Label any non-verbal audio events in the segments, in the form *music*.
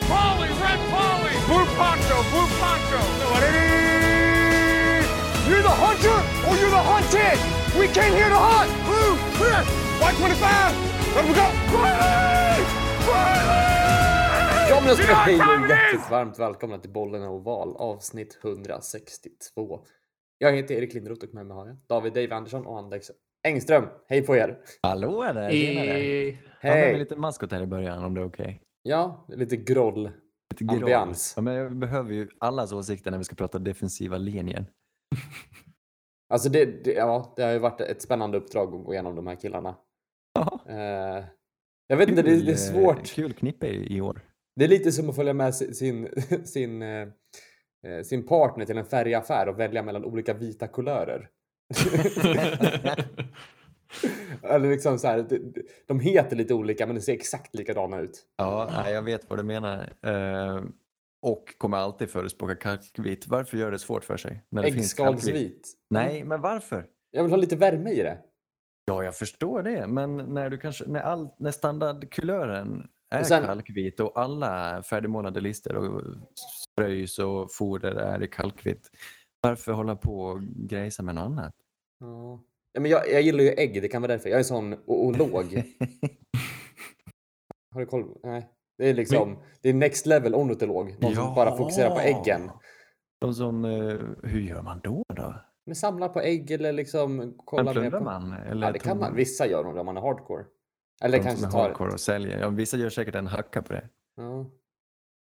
Red Polly, Red Polly, Blue Poncho, Blue Poncho. You're the hunter or you're the hunted. We came here to hunt. Blue, clear. White 25. Let we go. Riley! Riley! Ja, men ska hej och hjärtligt varmt välkomna till Bollen och Oval avsnitt 162. Jag heter Erik Lindroth och med mig har jag David Dave Andersson och Anders Engström. Hej på er! Hallå där! Tjenare! I... Jag har med Hej! mig lite maskot här i början om det är okej. Ja, lite groll. Lite groll. Ambians. Ja, men jag behöver ju allas åsikter när vi ska prata defensiva linjen. *laughs* Alltså det, det, ja, det har ju varit ett spännande uppdrag att gå igenom de här killarna. Eh, jag vet inte, det, det är kul, eh, svårt. Kul knippe i år. Det är lite som att följa med si- sin, *laughs* sin, eh, eh, sin partner till en färgaffär och välja mellan olika vita kulörer. *laughs* *laughs* Eller liksom så här, de, heter lite olika men de ser exakt likadana ut. Ja, jag vet vad du menar. Eh, och kommer alltid förespråka kalkvit. Varför gör det svårt för sig? När det? Äggskalsvit. Nej, men varför? Jag vill ha lite värme i det. Ja, jag förstår det, men när, du kanske, när, all, när standardkulören är Och sen- kalkvit och alla färdigmålade lister och spröjs och foder är i kalkvitt, varför hålla på och grejsa med något annat? Ja. Ja, men jag, jag gillar ju ägg, det kan vara därför. Jag är sån oolog. *laughs* Har du koll? Nej. Det är liksom, det är next level ornitolog. Någon som bara fokuserar på äggen. De som, eh, hur gör man då? då? Men samlar på ägg eller liksom Men kollar mer plundrar på... man? Eller Ja, det kan man. Vissa gör nog det om man är hardcore. Eller de kanske som är tar... hardcore och säljer? Ja, vissa gör säkert en hacka på det. Ja.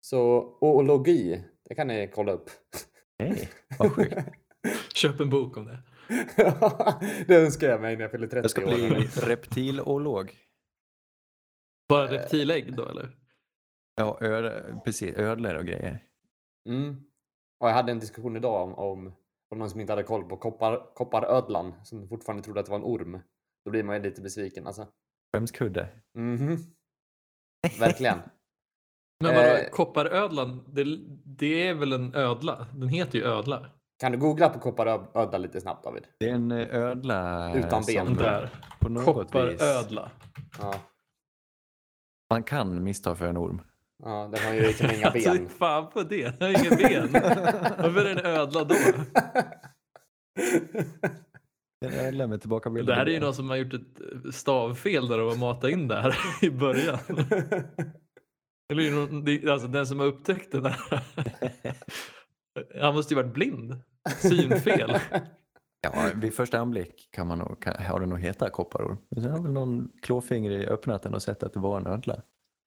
Så oologi, det kan ni kolla upp. Hej, vad sjukt. *laughs* Köp en bok om det. *laughs* det önskar jag mig när jag fyller 30 Jag ska år. bli *laughs* reptilolog. Bara reptilägg då eller? Ja, öd, precis. Ödlor och grejer. Mm. Och jag hade en diskussion idag om, om, om någon som inte hade koll på koppar, kopparödlan som fortfarande trodde att det var en orm. Då blir man ju lite besviken alltså. Skämskudde. Mhm. *laughs* Verkligen. Men vadå, Eh. kopparödlan, det, det är väl en ödla? Den heter ju ödla. Kan du googla på kopparödla lite snabbt David? Det är en eh, ödla Utan ben. som Där. på något vis Kopparödla. Ja. man kan missta för en orm. Ja, den har ju liksom inga *laughs* Alltså, ben. fan på det. Den har inga ben. *laughs* Varför är det en ödla då? Ödla med tillbakabildade Det här är ju någon som har gjort ett stavfel där de har matat in det här *laughs* i början. Eller det det- alltså den som har upptäckt den här. Han måste ju varit blind. Synfel. *laughs* Ja, vid första anblick kan man nog, kan, har det nog hetat kopparorm. Men sen har väl någon klåfingrig öppnat den och sett att det var en ödla.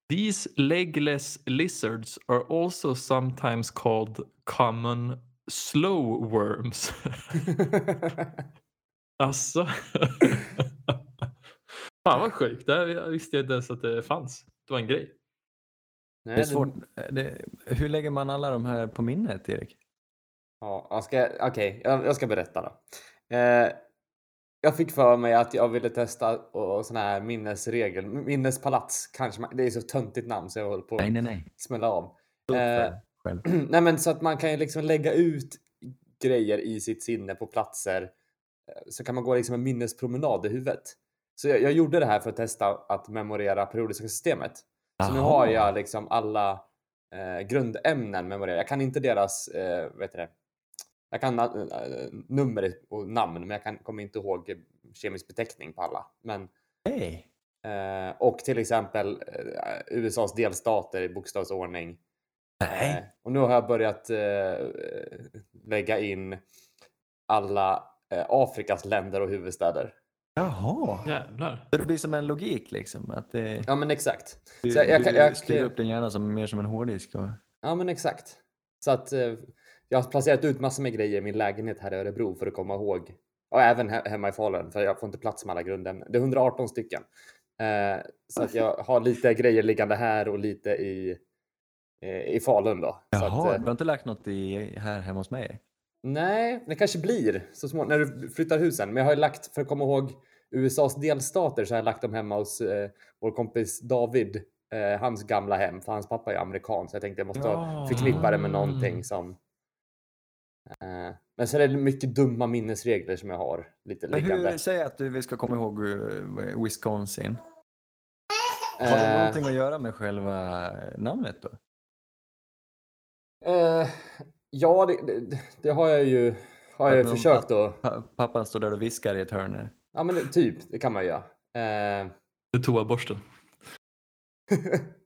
These legless lizards are also sometimes called common slow worms. *laughs* alltså. *laughs* Fan vad sjukt. Det här visste jag inte ens att det fanns. Det var en grej. Nej, Det är svårt. Det, hur lägger man alla de här på minnet, Erik? Ja, okej, jag, jag ska berätta då. Eh, jag fick för mig att jag ville testa och, och sån här minnesregel. Minnespalats kanske man, Det är så töntigt namn så jag håller på Nej, att nej, nej. smälla av. Eh. *clears throat* Nej men så att man kan ju liksom lägga ut grejer i sitt sinne på platser. eh, Så kan man gå liksom en minnespromenad i huvudet. Så jag, jag gjorde det här för att testa att memorera periodiska systemet. Så nu har jag liksom alla eh, grundämnen memorerade. Jag kan inte deras, eh, vet det, jag kan eh, nummer och namn men jag kan, kommer inte ihåg kemisk beteckning på alla. Men, Hej! eh, och till exempel eh, USAs delstater i bokstavsordning. Nej. Eh, och nu har jag börjat eh, lägga in alla eh, Afrikas länder och huvudstäder. Jaha. Jävlar. Så det blir som en logik liksom. Att det, Ja men exakt. du, Så jag- jag du kan- jag- styr upp din hjärna som, mer som en hårddisk. Och, Ja men exakt. Så att eh, jag har placerat ut massor med grejer i min lägenhet här i Örebro för att komma ihåg. Och även he- hemma i Falun för jag får inte plats med alla grundämnen. Det är 118 stycken. Eh, så att jag har lite grejer liggande här och lite i, eh, i Falun då. Så jaha, att, eh, du har inte lagt något i, här hemma hos mig? Nej, det kanske blir så småningom när du flyttar husen. Men jag har ju lagt, för att komma ihåg USAs delstater så har jag lagt dem hemma hos eh, vår kompis David. Eh, hans gamla hem, för hans pappa är amerikan. Så jag tänkte jag måste Ja. förknippa det med någonting som... Eh, men sen är det mycket dumma minnesregler som jag har lite Men liggande. hur, säg att du, vi ska komma ihåg eh, Wisconsin. Har det Eh, någonting att göra med själva namnet då? Eh, ja, det, det, det har jag ju har jag försökt att... Pa- Pappan står där och viskar i ett hörn. Ja, men det, typ, det kan man ju göra. Det är toaborsten. *laughs*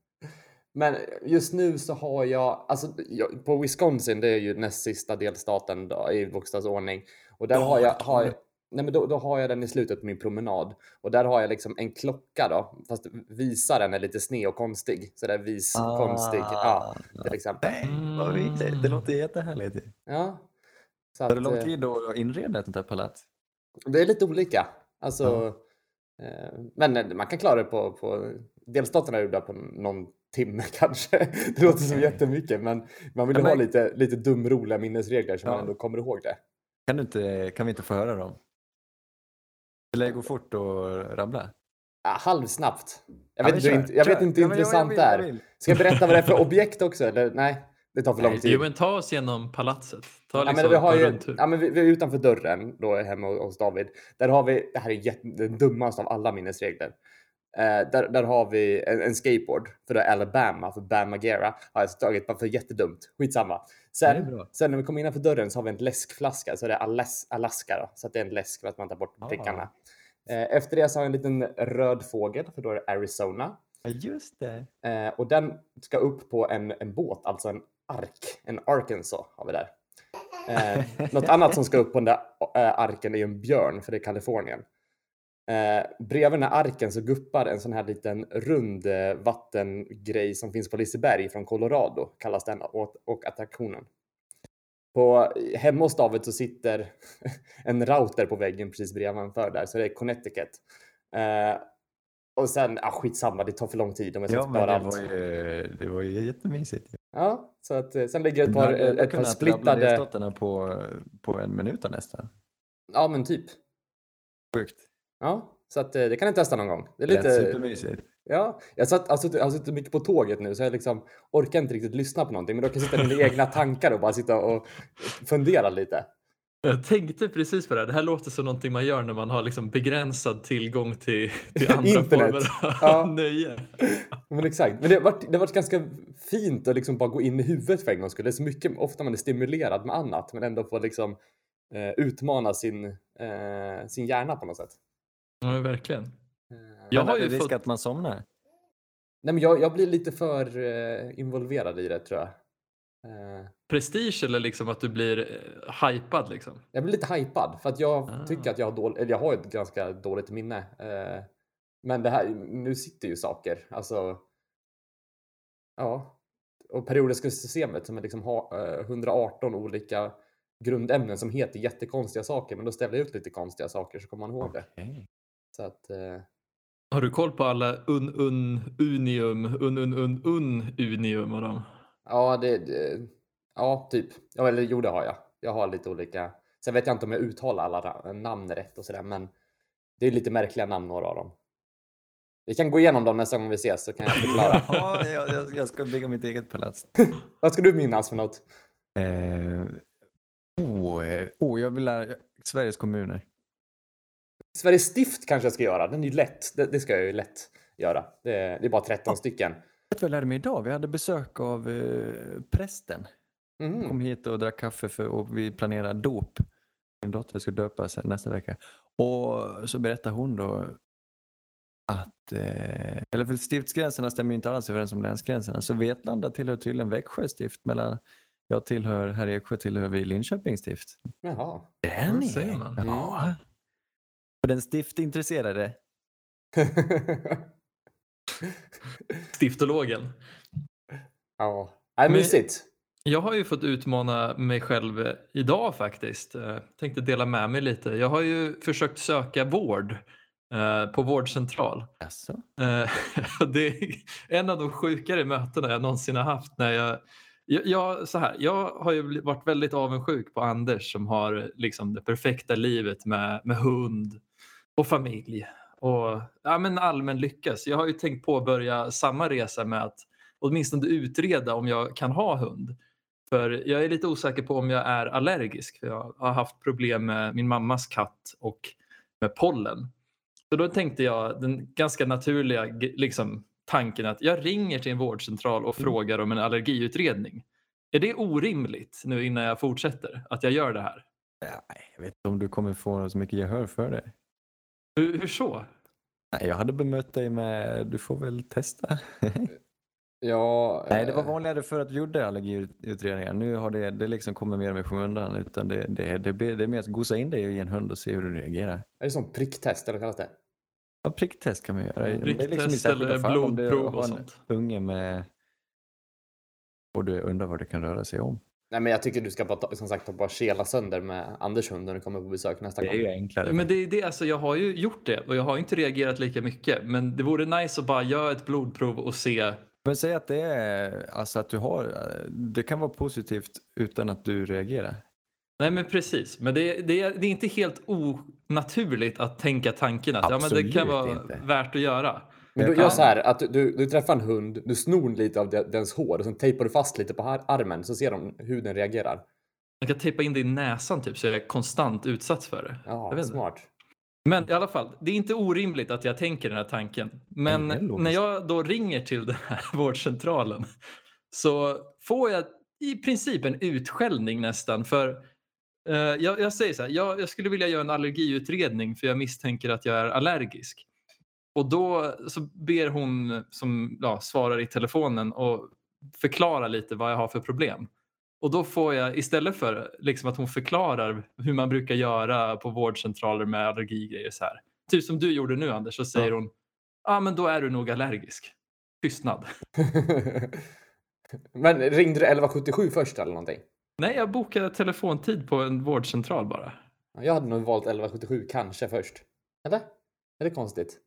Men just nu så har jag, alltså jag, på Wisconsin, det är ju näst sista delstaten då, i bokstavsordning. Och där har jag, har, jag- nej men då, då har jag den i slutet på min promenad. Och där har jag liksom en klocka då, fast visaren är lite sned och konstig. Så det är vis, konstig, ja, till exempel. Nej, vad mysigt. Det låter jättehärligt. Ja. Så Tar det att, lång eh, tid att inreda ett sånt här palats? Det är lite olika. Alltså, eh, men eh, man kan klara det på, på delstaterna är gjorda på någon timme *laughs* kanske. Det låter som Okej. jättemycket, men man vill ju Ja, ha men- lite, lite dumroliga minnesregler så man Ja. ändå kommer ihåg det. Kan, du inte, kan vi inte få höra dem? Det lär gå fort att rabbla. Ja, halvsnabbt. Jag Ja, vet vi inte, jag vet inte hur Ja, intressant det är. Ska jag berätta vad det är för *laughs* objekt också? Eller? Nej, det tar för lång tid. Jo, men ta oss genom palatset. Ta Ja, liksom men vi har ju, ja, men vi, vi är utanför dörren då hemma hos David. Där har vi, det här är jätte, den dummaste av alla minnesregler. Eh, där, där har vi en, en skateboard för det är Alabama, för Bam Margera har jag tagit bara för jättedumt. Skitsamma. Sen, sen när vi kommer innanför dörren så har vi en läskflaska, så det är Alas, Alaska då, så att det är en läsk för att man tar bort Ah. prickarna. Eh, efter det så har jag en liten röd fågel, för då är det Arizona. Just det. Eh, och den ska upp på en, en båt, alltså en ark. En Arkansas har vi där. Eh, något annat som ska upp på den där arken är ju en björn, för det är Kalifornien. Eh, bredvid den här arken så guppar en sån här liten rund eh, vattengrej som finns på Liseberg från Colorado, kallas den, och, och attraktionen. På, hemma hos David så sitter *laughs* en router på väggen precis bredvid där, så det är Connecticut. Eh, och sen, ah, skitsamma, det tar för lång tid om jag ska Ja, men det allt. var, ju, det var ju jättemysigt. Ja, så att eh, sen ligger ett Du par, hade ett par kunnat rabbla splittade... delstaterna på, på en minut nästan. Ja, men typ. Sjukt. Ja, så att eh, det kan ni testa någon gång. Det är lite... supermysigt. Ja, jag satt, alltså, jag har suttit mycket på tåget nu så jag liksom orkar inte riktigt lyssna på någonting. Men då kan jag sitta i mina egna *laughs* tankar och bara sitta och fundera lite. Jag tänkte precis på det här. Det här låter som någonting man gör när man har liksom begränsad tillgång till, till andra Internet. former av Ja. *laughs* nöje. Men exakt. Men det har varit, det har varit ganska fint att liksom bara gå in i huvudet för en gångs skull. Det är så mycket, ofta man är stimulerad med annat men ändå få liksom eh, utmana sin, eh, sin hjärna på något sätt. Ja, men verkligen. Eh, Jag Men har ju risk fått... att man somnar? Nej, men jag, jag blir lite för eh, involverad i det tror jag. Eh, prestige eller liksom att du blir eh, hypad liksom? jag blir lite hypad för att jag Ah. tycker att jag har dåligt, eller jag har ett ganska dåligt minne. Eh, men det här, nu sitter ju saker, alltså. Ja, och periodiska systemet som är liksom har eh, 118 olika grundämnen som heter jättekonstiga saker, men då ställer jag ut lite konstiga saker så kommer man ihåg det. Så att, eh, Har du koll på alla un, un, unium, un, un, un, un, unium och dem? ja, det, det, ja, typ. Ja, eller jo, det har jag. Jag har lite olika. Sen vet jag inte om jag uttalar alla namn rätt och sådär, men det är lite märkliga namn några av dem. Vi kan gå igenom dem nästa gång vi ses så kan jag förklara. *laughs* Ja, jag, jag- jag ska bygga mitt eget palats. *laughs* Vad ska du minnas för något? Eh, oh, eh, oh, jag vill lära Sveriges kommuner. Sveriges stift kanske jag ska göra. Den är ju lätt. Det, det ska jag ju lätt göra. Det, det är bara 13 stycken. Vet jag lärde mig idag? Vi hade besök av eh, prästen. Mm. Kom hit och drack kaffe för, och vi planerar dop. Min dotter ska döpas nästa vecka. Och så berättar hon då att, eh, eller för stiftsgränserna stämmer ju inte alls överens med länsgränserna. Så Vetlanda tillhör tydligen Växjö stift. Medan jag tillhör, här i Eksjö tillhör vi Linköpings stift. Jaha. Den Vad säger man? Ja. För den stiftintresserade. *laughs* Stiftologen. ja. Nej, mysigt. Jag har ju fått utmana mig själv eh, idag faktiskt. Eh, Tänkte dela med mig lite. Jag har ju försökt söka vård eh, på vårdcentral. Alltså? *laughs* Det är en av de sjukare mötena jag någonsin har haft. När jag, jag, så här, jag har ju varit väldigt avundsjuk på Anders som har liksom det perfekta livet med, med hund och familj och ja, men allmän lycka. Så jag har ju tänkt påbörja samma resa med att åtminstone utreda om jag kan ha hund. För jag är lite osäker på om jag är allergisk. För jag har haft problem med min mammas katt och med pollen. Så då tänkte jag den ganska naturliga liksom, tanken att jag ringer till en vårdcentral och frågar om en allergiutredning. Är det orimligt nu innan jag fortsätter att jag gör det här? Nej, jag vet inte om du kommer få så mycket gehör för det. Hur, hur så? Nej, jag hade bemött dig med du får väl testa. *laughs* Ja, Nej, det var eh, vanligare för att du gjorde allergiutredningar. Nu har det, det liksom kommit mer med skymundan. Utan det, det, det, blir- det är mer att gosa in dig i en hund och se hur du reagerar. Är det som pricktest eller kallas det? Ja, pricktest kan man göra. Är liksom Pricktest särskilda eller fall om du blodprov och har en sånt. unge med och du undrar vad det kan röra sig om. Nej, men jag tycker du ska bara, som sagt, bara kela sönder med Anders hund när du kommer på besök nästa Det är ju gång. enklare. Men det är det, alltså jag har ju gjort det och jag har inte reagerat lika mycket. Men det vore nice att bara göra ett blodprov och se. Men säg att det är alltså att du har, det kan vara positivt utan att du reagerar. Nej men precis, men det, det, är, det är inte helt onaturligt att tänka tanken att ja, men det kan Absolut vara inte. värt att göra. Men du Jag gör så här att du, du träffar en hund, du snor lite av de- dens hår och sen tejpar du fast lite på armen så ser de hur den reagerar. Man kan tejpa in det i näsan typ så jag är konstant utsatt för det. Jag Ja, smart. Men i alla fall, det är inte orimligt att jag tänker den här tanken. Men när jag då ringer till den här *laughs* vårdcentralen så får jag i princip en utskällning nästan. För eh, jag, jag säger så här, jag, jag skulle vilja göra en allergiutredning för jag misstänker att jag är allergisk. Och då så ber hon som ja, svarar i telefonen och förklara lite vad jag har för problem. Och då får jag istället för liksom att hon förklarar hur man brukar göra på vårdcentraler med allergigrejer så här. Typ som du gjorde nu Anders så säger Ja. hon ja ah, men då är du nog allergisk. Tystnad. *laughs* Men ringde du 1177 först eller någonting? Nej jag bokade telefontid på en vårdcentral bara. Jag hade nog valt 1177 kanske först. Eller? Är det konstigt?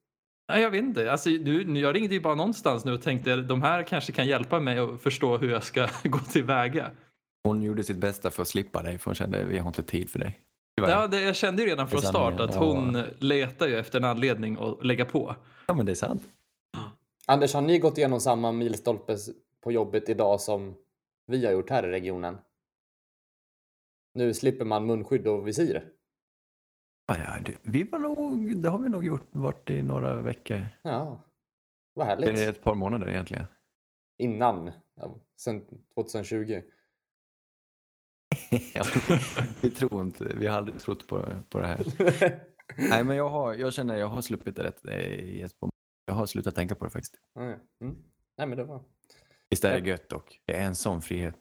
Nej, jag vet inte. Alltså, du, jag ringde ju bara någonstans nu och tänkte de här kanske kan hjälpa mig att förstå hur jag ska *laughs* gå tillväga. Hon gjorde sitt bästa för att slippa dig för hon kände vi har inte tid för dig. Tyvärr. Ja, det, jag kände ju redan från start att ja. hon letar ju efter en anledning att lägga på. ja men det är sant. Anders, har ni gått igenom samma milstolpe på jobbet idag som vi har gjort här i regionen? Nu slipper man munskydd och visir. Ja, vi var nog, det har vi nog gjort varit i några veckor. Ja, vad Det är härligt. ett par månader egentligen. Innan, ja, sen 2020. *laughs* Ja, vi tror inte, vi har aldrig trott på, på det här. *laughs* Nej men jag, har, jag känner jag har sluppit det rätt. i ett par- Jag har slutat tänka på det faktiskt. Mm. Nej, men det var... Visst är det gött dock? Det är en sån frihet.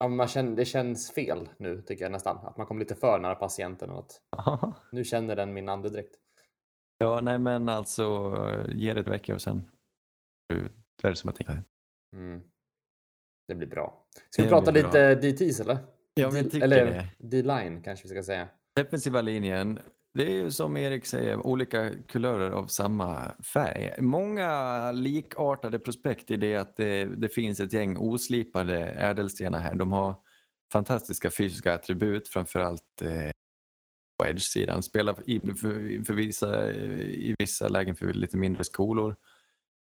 Ja, man känner, det känns fel nu tycker jag nästan. Att man kommer lite för nära patienten och att *laughs* nu känner den min andedräkt. Ja, nej men alltså ge det ett vecka och sen då är det som att tänka. Mm. Det blir bra. Ska vi Det prata blir lite DTs eller? Ja, men jag tycker eller det. D-line kanske vi ska säga. Defensiva linjen, det är ju som Erik säger, olika kulörer av samma färg. Många likartade prospekt i det att det, det finns ett gäng oslipade ädelstenar här. De har fantastiska fysiska attribut, framförallt eh, på edge-sidan. Spelar i, för, för vissa, eh, i vissa lägen för lite mindre skolor.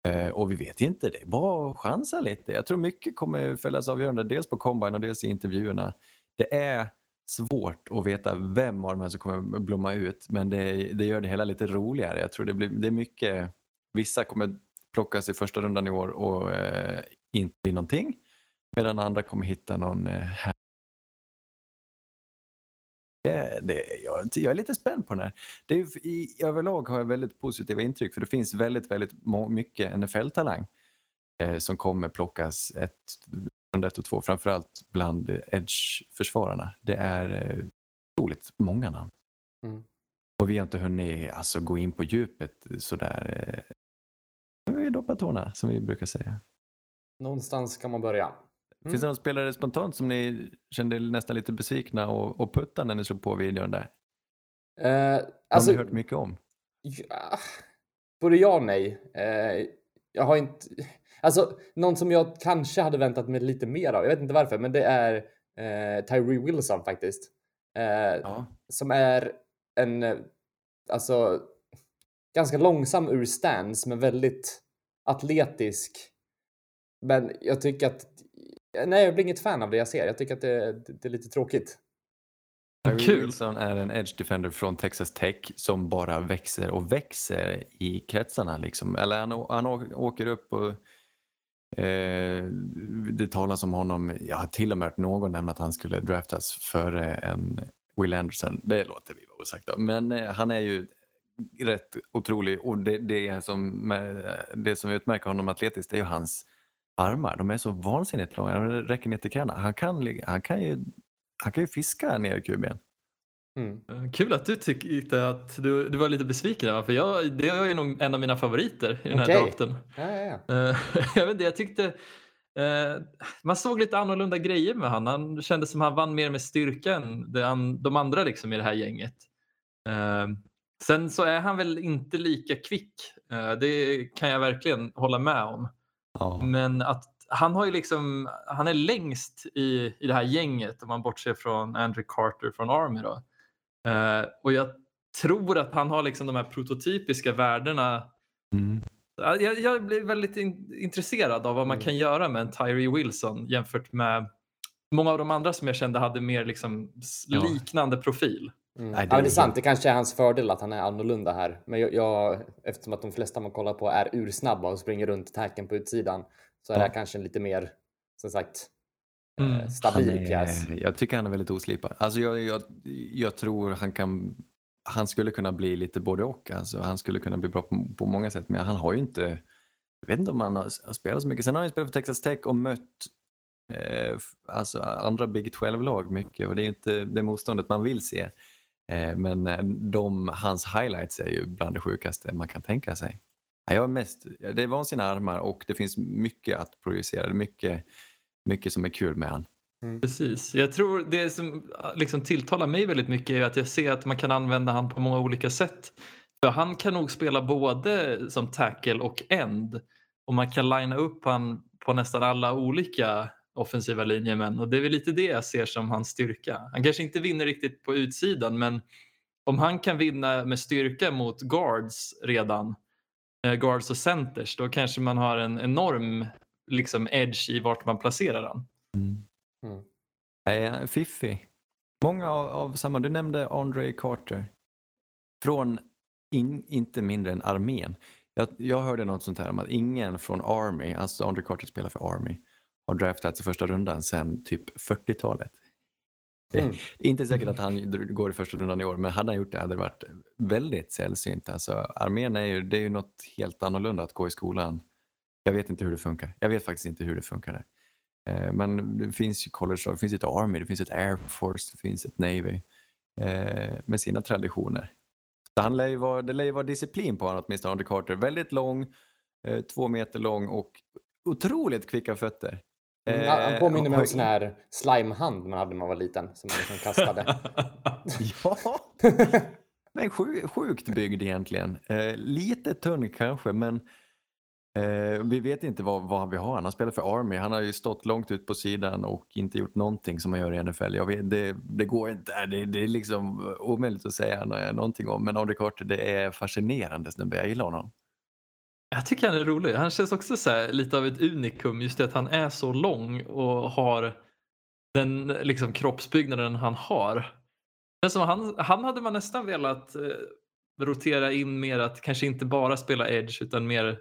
Eh, och vi vet inte, det är bara att chansa lite. Jag tror mycket kommer fällas avgörande, dels på combine och dels i intervjuerna. Det är svårt att veta vem av de här som kommer blomma ut men det, det gör det hela lite roligare. Jag tror det, blir, det är mycket, vissa kommer plockas i första rundan i år och eh, inte bli någonting medan andra kommer hitta någon eh, här. Det, det, jag, jag är lite spänd på den här. Det är, i, överlag har jag väldigt positiva intryck för det finns väldigt, väldigt mycket NFL-talang eh, som kommer plockas ett, runda ett och två, framförallt bland eh, edge-försvararna. Det är eh, otroligt många namn. Mm. Och vi har inte hunnit alltså, gå in på djupet sådär. Eh, vi har doppat tårna som vi brukar säga. Någonstans ska man börja. Mm. Finns det någon spelare spontant som ni kände nästan lite besvikna och, och putta när ni slog på videon där? Eh, Har alltså, ni hört mycket om? ja, både ja och nej. Eh, jag har inte... Alltså, någon som jag kanske hade väntat mig lite mer av. Jag vet inte varför, men det är eh, Tyree Wilson faktiskt. Eh, Ja. som är en, eh, alltså, ganska långsam ur stance, men väldigt atletisk. Men jag tycker att, nej, jag blir inget fan av det jag ser. Jag tycker att det, det, det är lite tråkigt. Kul. Wilson är en edge defender från Texas Tech som bara växer och växer i kretsarna. Liksom. Eller han, han åker upp och Eh, det talas om honom, jag har till och med hört någon nämna att han skulle draftas före en Will Anderson. Det låter vi vara osagt. Men eh, han är ju rätt otrolig och det, det, som, eh, det som utmärker honom atletiskt är ju hans armar. De är så vansinnigt långa, de räcker ner till knäna. Han kan, han, kan ju, han kan ju fiska ner i kuben. Mm. Eh, Kul att du tyckte att du, du var lite besviken. där? För jag, det är nog en av mina favoriter i den här Okej. draften. Ja, ja, ja. Eh, *laughs* jag vet inte, jag tyckte eh, man såg lite annorlunda grejer med han. Han kändes som han vann mer med styrka än de andra liksom i det här gänget. Sen så är han väl inte lika kvick. Det kan jag verkligen hålla med om. Ja. Men att han har ju liksom, han är längst i, i det här gänget om man bortser från Andrew Carter från Army då. Eh, och jag tror att han har liksom de här prototypiska värdena Mm. Ja, Jag, jag blir väldigt in, intresserad av vad man Mm. kan göra med en Tyree Wilson jämfört med många av de andra som jag kände hade mer liksom s- Ja. liknande profil. Mm. Nej, ja, det är det är sant, det kanske är hans fördel att han är annorlunda här. Men jag, jag, eftersom att de flesta man kollar på är ursnabba och springer runt tacken på utsidan så är det här Ja. kanske en lite mer, som sagt, Mm. Han stabil pjäs. Jag tycker han är väldigt oslipad. Alltså jag, jag, jag tror han kan han skulle kunna bli lite både och. Alltså han skulle kunna bli bra på, på många sätt men han har ju inte jag vet inte om han har, har spelat så mycket. Sen har han spelat för Texas Tech och mött eh, alltså andra Big 12-lag mycket och det är inte det motståndet man vill se. Eh, men eh, de, hans highlights är ju bland det sjukaste man kan tänka sig. Ja, Jag är mest, det är vansinniga armar och det finns mycket att projicera. Mycket, mycket som är kul med han. Precis. Jag tror det som ah, liksom tilltalar mig väldigt mycket är att jag ser att man kan använda han på många olika sätt. För han kan nog spela både som tackle och end. Och man kan linea upp han på nästan alla olika offensiva linjemän. Och det är väl lite det jag ser som hans styrka. Han kanske inte vinner riktigt på utsidan men om han kan vinna med styrka mot guards redan, eh, guards och centers, då kanske man har en enorm liksom, edge i vart man placerar han. Mm. Eh, Fiffi. Många av, av samma, du nämnde Andre Carter. Från in, inte mindre än armén. Jag, jag hörde något sånt här om att ingen från Army, alltså Andre Carter spelar för Army, har draftats i första rundan sedan typ 40-talet. Det är Mm. Inte säkert att han går i första rundan i år, men hade han gjort det hade det varit väldigt sällsynt. Alltså, armén är ju, det är ju något helt annorlunda att gå i skolan. Jag vet inte hur det funkar. Jag vet faktiskt inte hur det funkar där. Eh, Men det finns ju college det finns ett Army, det finns ett Air Force, det finns ett Navy eh, med sina traditioner. Så han lär ju vara, det lär ju vara disciplin på honom åtminstone, Andre Carter. Väldigt lång, eh, två meter lång och otroligt kvicka fötter. Mm, han- Eh, påminner mig om sån här slimehand man hade när man var liten som man liksom kastade. *laughs* Ja, *laughs* men sju, sjukt byggd egentligen. Eh, lite tunn kanske, men eh, vi vet inte vad, vad vi har. Han har spelat för Army. Han har ju stått långt ut på sidan och inte gjort någonting som man gör i NFL. Jag vet, det, det går inte. Det, det är liksom omöjligt att säga någonting om. Men Andre Carter, det är fascinerande snubbe. Jag gillar honom. Jag tycker han är rolig. Han känns också så här, lite av ett unikum just det att han är så lång och har den liksom, kroppsbyggnaden han har. Men som han, han hade man nästan velat eh, rotera in mer att kanske inte bara spela edge utan mer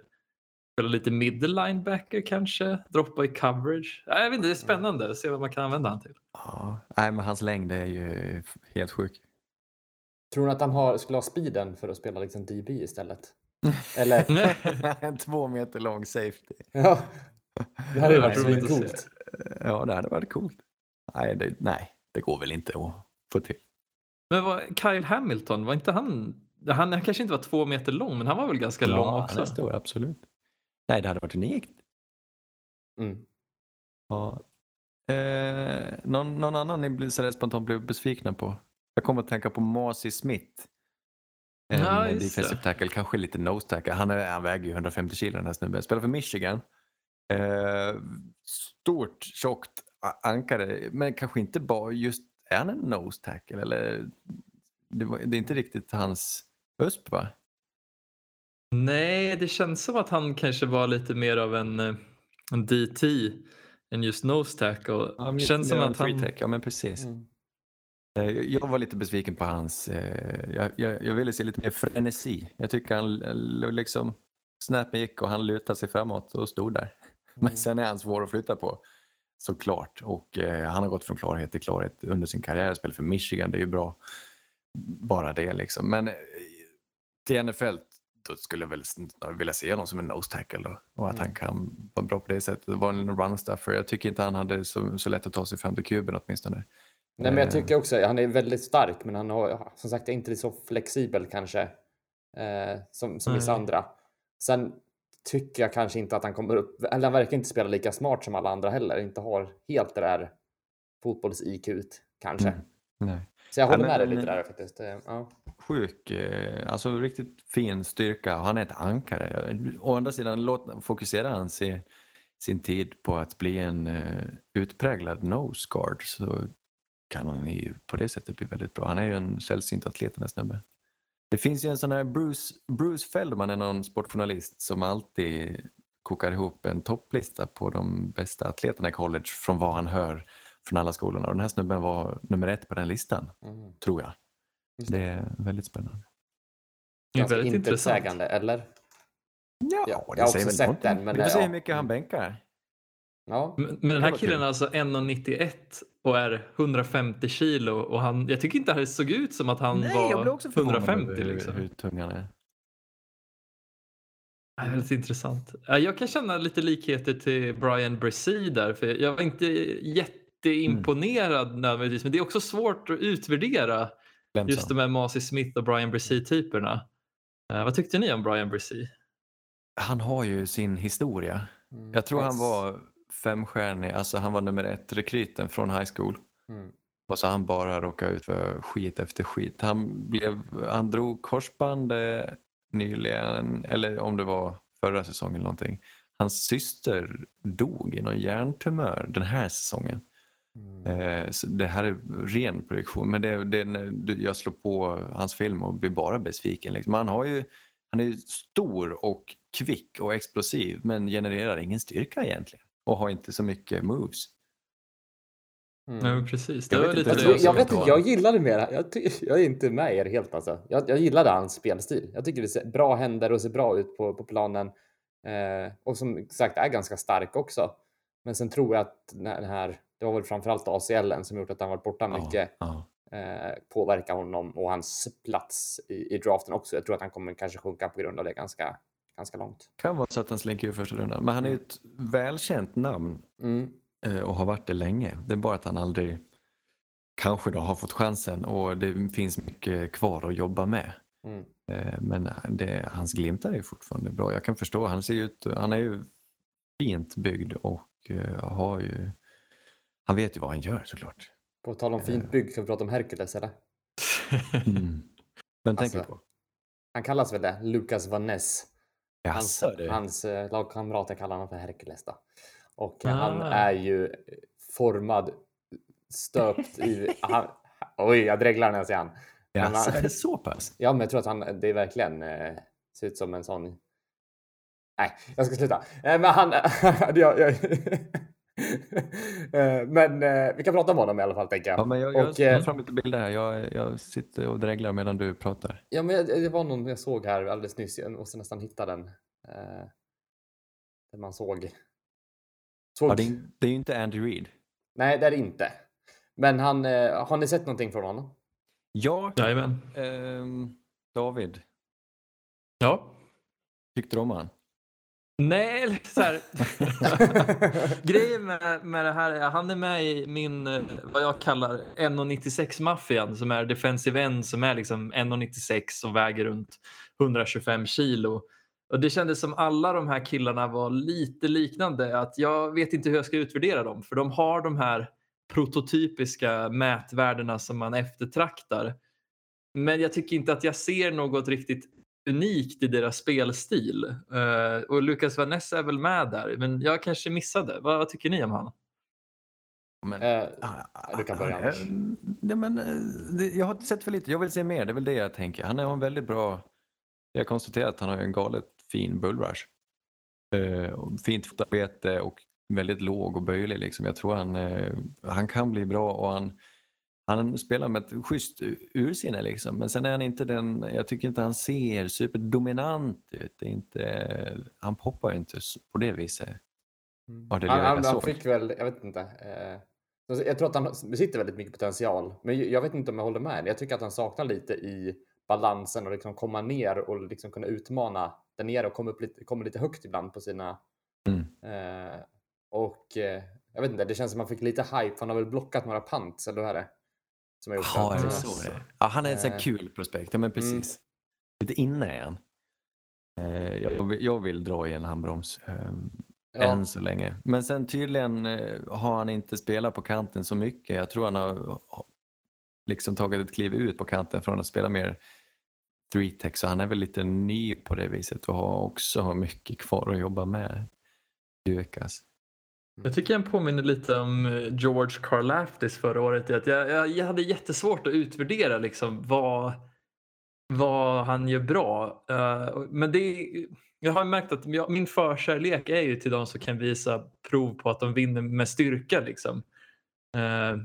spela lite middle linebacker kanske, droppa i coverage. Ja, Jag vet inte, det är spännande att se vad man kan använda han till. Ja, nej, men hans längd är ju helt sjuk. Tror ni att han har, skulle ha speeden för att spela liksom DB istället? *laughs* Eller? en två meter lång safety. Ja. *laughs* Det hade varit att coolt. Ja, det hade varit coolt. Nej, det, nej, det går väl inte att få till. Men vad, Kyle Hamilton, var inte han... Han, han kanske inte var två meter lång men han var väl ganska lång Ja, också? han är stor, absolut. Nej, det hade varit unikt. Mm. Ja. Eh, någon, någon annan ni blir så där spontant blev besvikna på? Jag kommer att tänka på Marcy Smith. En Ja, defensive tackle, kanske lite nose tackle. Han, är, han väger ju 150 kilo den här snubben. Spelar för Michigan. Eh, stort, tjockt ankare, men kanske inte bara just, är han en nose tackle eller? Det, var, det är inte riktigt hans USP va? Nej, det känns som att han kanske var lite mer av en, eh, en DT än just nose tackle. känns som att han... tech, ja men precis. Mm. Eh, Jag var lite besviken på hans, eh, jag, jag, jag ville se lite mer frenesi. Jag tycker han liksom, snappen gick och han lutade sig framåt och stod där. *laughs* Men sen är han svår att flytta på. Såklart. Och eh, han har gått från klarhet till klarhet under sin karriär. Spelar för Michigan, det är ju bra. Bara det liksom. Men till NFL då skulle jag väl vilja se honom som en nose tackle då. Och att han kan vara bra på det sättet. Vara en run stuffer. Jag tycker inte han hade så, så lätt att ta sig fram till kuben åtminstone. Nej, men jag Eh, tycker också han är väldigt stark, men han har som sagt inte så flexibel kanske eh, som, som vissa Nej. andra. Sen tycker jag kanske inte att han kommer upp, eller han verkar inte spela lika smart som alla andra heller, inte har helt det där fotbolls-IQ kanske. Mm. Nej. Så jag Ja, håller men- med dig lite där faktiskt. Eh, Ja. sjuk, eh, alltså riktigt fin styrka. Han är ett ankare. Å andra sidan låt, fokuserar han sin, sin tid på att bli en eh, utpräglad nose guard så kan han ju på det sättet bli väldigt bra. Han är ju en sällsynt atlet den här snubben. Det finns ju en sån här Bruce, Bruce Feldman är någon sportjournalist som alltid kokar ihop en topplista på de bästa atleterna i college från vad han hör från alla skolorna. Och den här snubben var nummer ett på den listan, Mm. tror jag. Det är väldigt spännande. Det är Ganska väldigt intressant. eller? Ja, Ja, det jag har säger också väl sett den, men, Vi får se ja. hur mycket han bänkar. Ja. Men, men den här killen är alltså 1,91 och är 150 kilo och han, jag tycker inte det såg ut som att han var 150 hur, liksom. hur tung han är. Det är väldigt intressant. Ja, Jag kan känna lite likheter till Brian Bresee där, för jag var inte jätteimponerad Mm. nödvändigtvis, men det är också svårt att utvärdera Vem just de här Masi Smith och Brian Bresee-typerna. Eh, vad tyckte ni om Brian Bresee? Han har ju sin historia. Mm. Jag tror han var femstjärnig, alltså han var nummer ett rekryten från high school. Mm. Och så han bara råkade ut för skit efter skit. Han, blev, han drog korsband eh, nyligen, eller om det var förra säsongen eller någonting. Hans syster dog i någon hjärntumör den här säsongen. Mm. Eh, så det här är ren projektion, men det, det är när du- jag slår på hans film och blir bara besviken. Liksom. Han, har ju, han är ju stor och kvick och explosiv men genererar ingen styrka egentligen och har inte så mycket moves. Mm. Nej, men precis. Det Jag vet lite inte, det Jag, jag jag vet inte jag gillade mer. Jag, ty, jag är inte med er helt alltså. Jag, jag gillade hans spelstil. Jag tycker det ser bra händer och ser bra ut på, på planen. Eh, och som sagt är ganska stark också. Men sen tror jag att den här- den här, det var väl framförallt ACLen som gjort att han varit borta mycket. Ja, Eh, påverkar honom och hans plats i, i draften också. Jag tror att han kommer kanske sjunka på grund av det ganska, ganska långt. Kan vara så att han slinker ur första rundan. Men han är ju ett välkänt namn Mm. eh, och har varit det länge. Det är bara att han aldrig kanske då har fått chansen och det finns mycket kvar att jobba med. Mm. Eh, Men det, hans glimtar är fortfarande bra. Jag kan förstå, han ser ut, han är ju fint byggd och eh, har ju, han vet ju vad han gör såklart. På tal om fint bygg, ska vi prata om Hercules eller? *laughs* Mm. Vem tänker du Alltså, på? Han kallas väl det, Lucas Van Ness. Hans, Jaså hans eh, lagkamrater kallar honom för Hercules då. Och eh, han Ah. är ju eh, formad, stöpt i... *laughs* Han, oj, jag dreglar när jag ser han. Jaså, han- är det så pass? Ja, men jag tror att han, det är verkligen eh, ser ut som en sån... Nej, jag ska sluta. Eh, men han... *laughs* jag, jag, Eh, men eh, vi kan prata om honom i alla fall, tänker jag. Ja, men jag, jag Och, tar eh, fram lite bilder här. Jag, jag sitter och dreglar medan du pratar. Ja, men jag- det var någon jag såg här alldeles nyss. Jag måste nästan hitta den. Eh, där man såg. såg... Ja, det, är, det är ju inte Andy Reid. Nej, det är det inte. Men han, eh, har ni sett någonting från honom? Ja, Jajamän. ehm, David. Ja. Tyckte du om han? Nej, eller så här. *laughs* Grejen med, med det här är han är med i min, eh, vad jag kallar 1,96-maffian som är defensive end som är liksom 1,96 och väger runt 125 kilo. Och det kändes som alla de här killarna var lite liknande. Att jag vet inte hur jag ska utvärdera dem för de har de här prototypiska mätvärdena som man eftertraktar. Men jag tycker inte att jag ser något riktigt unikt i deras spelstil. Eh, och Lucas Van Ness är väl med där, men jag kanske missade. Vad, vad tycker ni om han? Men, Eh, Ah, du kan börja, ah, Anders. eh, Nej, men, eh, det, jag har sett för lite. Jag vill se mer. Det är väl det jag tänker. Han har en väldigt bra... Jag konstaterar att han har en galet fin bullrush. Eh, fint fotarbete och väldigt låg och böjlig. Liksom. Jag tror han, eh, han kan bli bra och han, han spelar med ett schysst ursinne. Liksom. Men sen är han inte den... Jag tycker inte han ser superdominant ut. Det är inte, han poppar inte så- på det viset Har det Han, han, han fick väl, jag vet inte. Eh, alltså, jag tror att han besitter väldigt mycket potential, men jag- vet inte om jag håller med. Jag tycker att han saknar lite i balansen och liksom komma ner och liksom kunna utmana där nere och komma upp lite, komma lite högt ibland på sina. Mm. Eh, och eh, jag vet inte, det känns som att han fick lite hype. Han har väl blockat några pants, eller hur är det? Som har gjort Ja, är att- det så det är? Ja, han är en sån Eh. kul prospekt. Ja, men precis. Lite inne är han. Eh, Jag vill, jag vill dra i en handbroms. eh, Ja. Än så länge. Men sen tydligen eh, har han inte spelat på kanten så mycket. Jag tror han har har liksom tagit ett kliv ut på kanten från att spela mer 3-tech. Så han är väl lite ny på det viset och har också mycket kvar att jobba med. Dukas. Mm. Jag tycker han påminner lite om eh, George Karlaftis förra året. Att jag, jag, jag hade jättesvårt att utvärdera liksom vad, vad han gör bra. Uh, men det, jag har märkt att jag, min förkärlek är ju till de som kan visa prov på att de vinner med styrka. Liksom. Uh,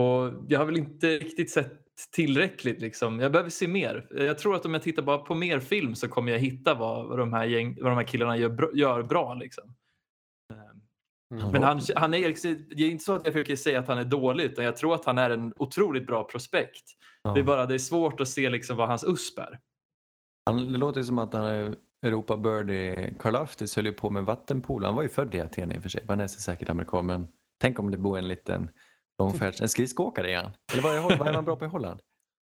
och jag har väl inte riktigt sett tillräckligt. Liksom. Jag behöver se mer. Jag tror att om jag tittar bara på mer film så kommer jag hitta vad, vad, de, här gäng, vad de här killarna gör, bra- gör bra. Liksom. Mm. men han, han är, det är inte så att jag försöker säga att han är dålig utan jag tror att han är en otroligt bra prospekt. Ja. Det är bara det är svårt att se liksom vad hans USP är. Han, det låter som att han är Europa Birdie. Karlaftis höll ju på med vattenpolo. Han var ju född i Aten i och för sig. Var nästan säkert amerikan. Men tänk om det bor en liten långfärds... En skridskoåkare är han. Eller vad är, vad är man bra på i Holland?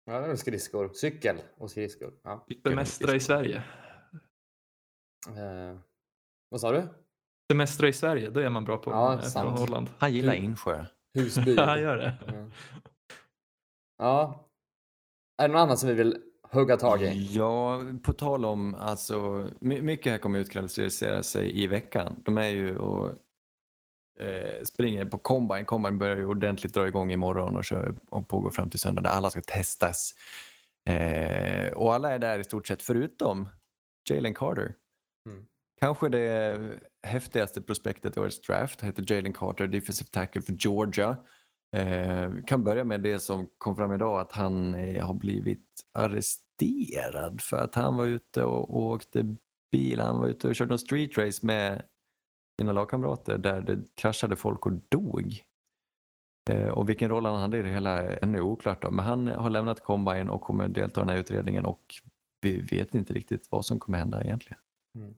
Ja, det är skridskor. Cykel och skridskor. Ja. Semestra i Sverige. Eh, vad sa du? Semestra i Sverige, då är man bra på Ja, eh, från. Holland. Han gillar insjö. Husby. *laughs* Ja, han gör det. Ja. ja. Är det något annat som vi vill hugga tag i? Ja, på tal om alltså, my- mycket här kommer utkristallisera sig i veckan. De är ju och eh, springer på Combine. Combine börjar ju ordentligt dra igång imorgon och, kör, och pågår fram till söndag där alla ska testas. Eh, och alla är där i stort sett förutom Jalen Carter. Mm. Kanske det häftigaste prospektet i årets draft heter Jalen Carter, defensive tackle för Georgia. Eh, kan börja med det som kom fram idag att han eh, har blivit arresterad för att han var ute och, och åkte bil. Han var ute och körde en street race med sina lagkamrater där det kraschade folk och dog. Eh, och vilken roll han hade i det hela är ännu oklart. Då. Men han har lämnat Combine och kommer delta i den här utredningen och vi vet inte riktigt vad som kommer hända egentligen. Mm.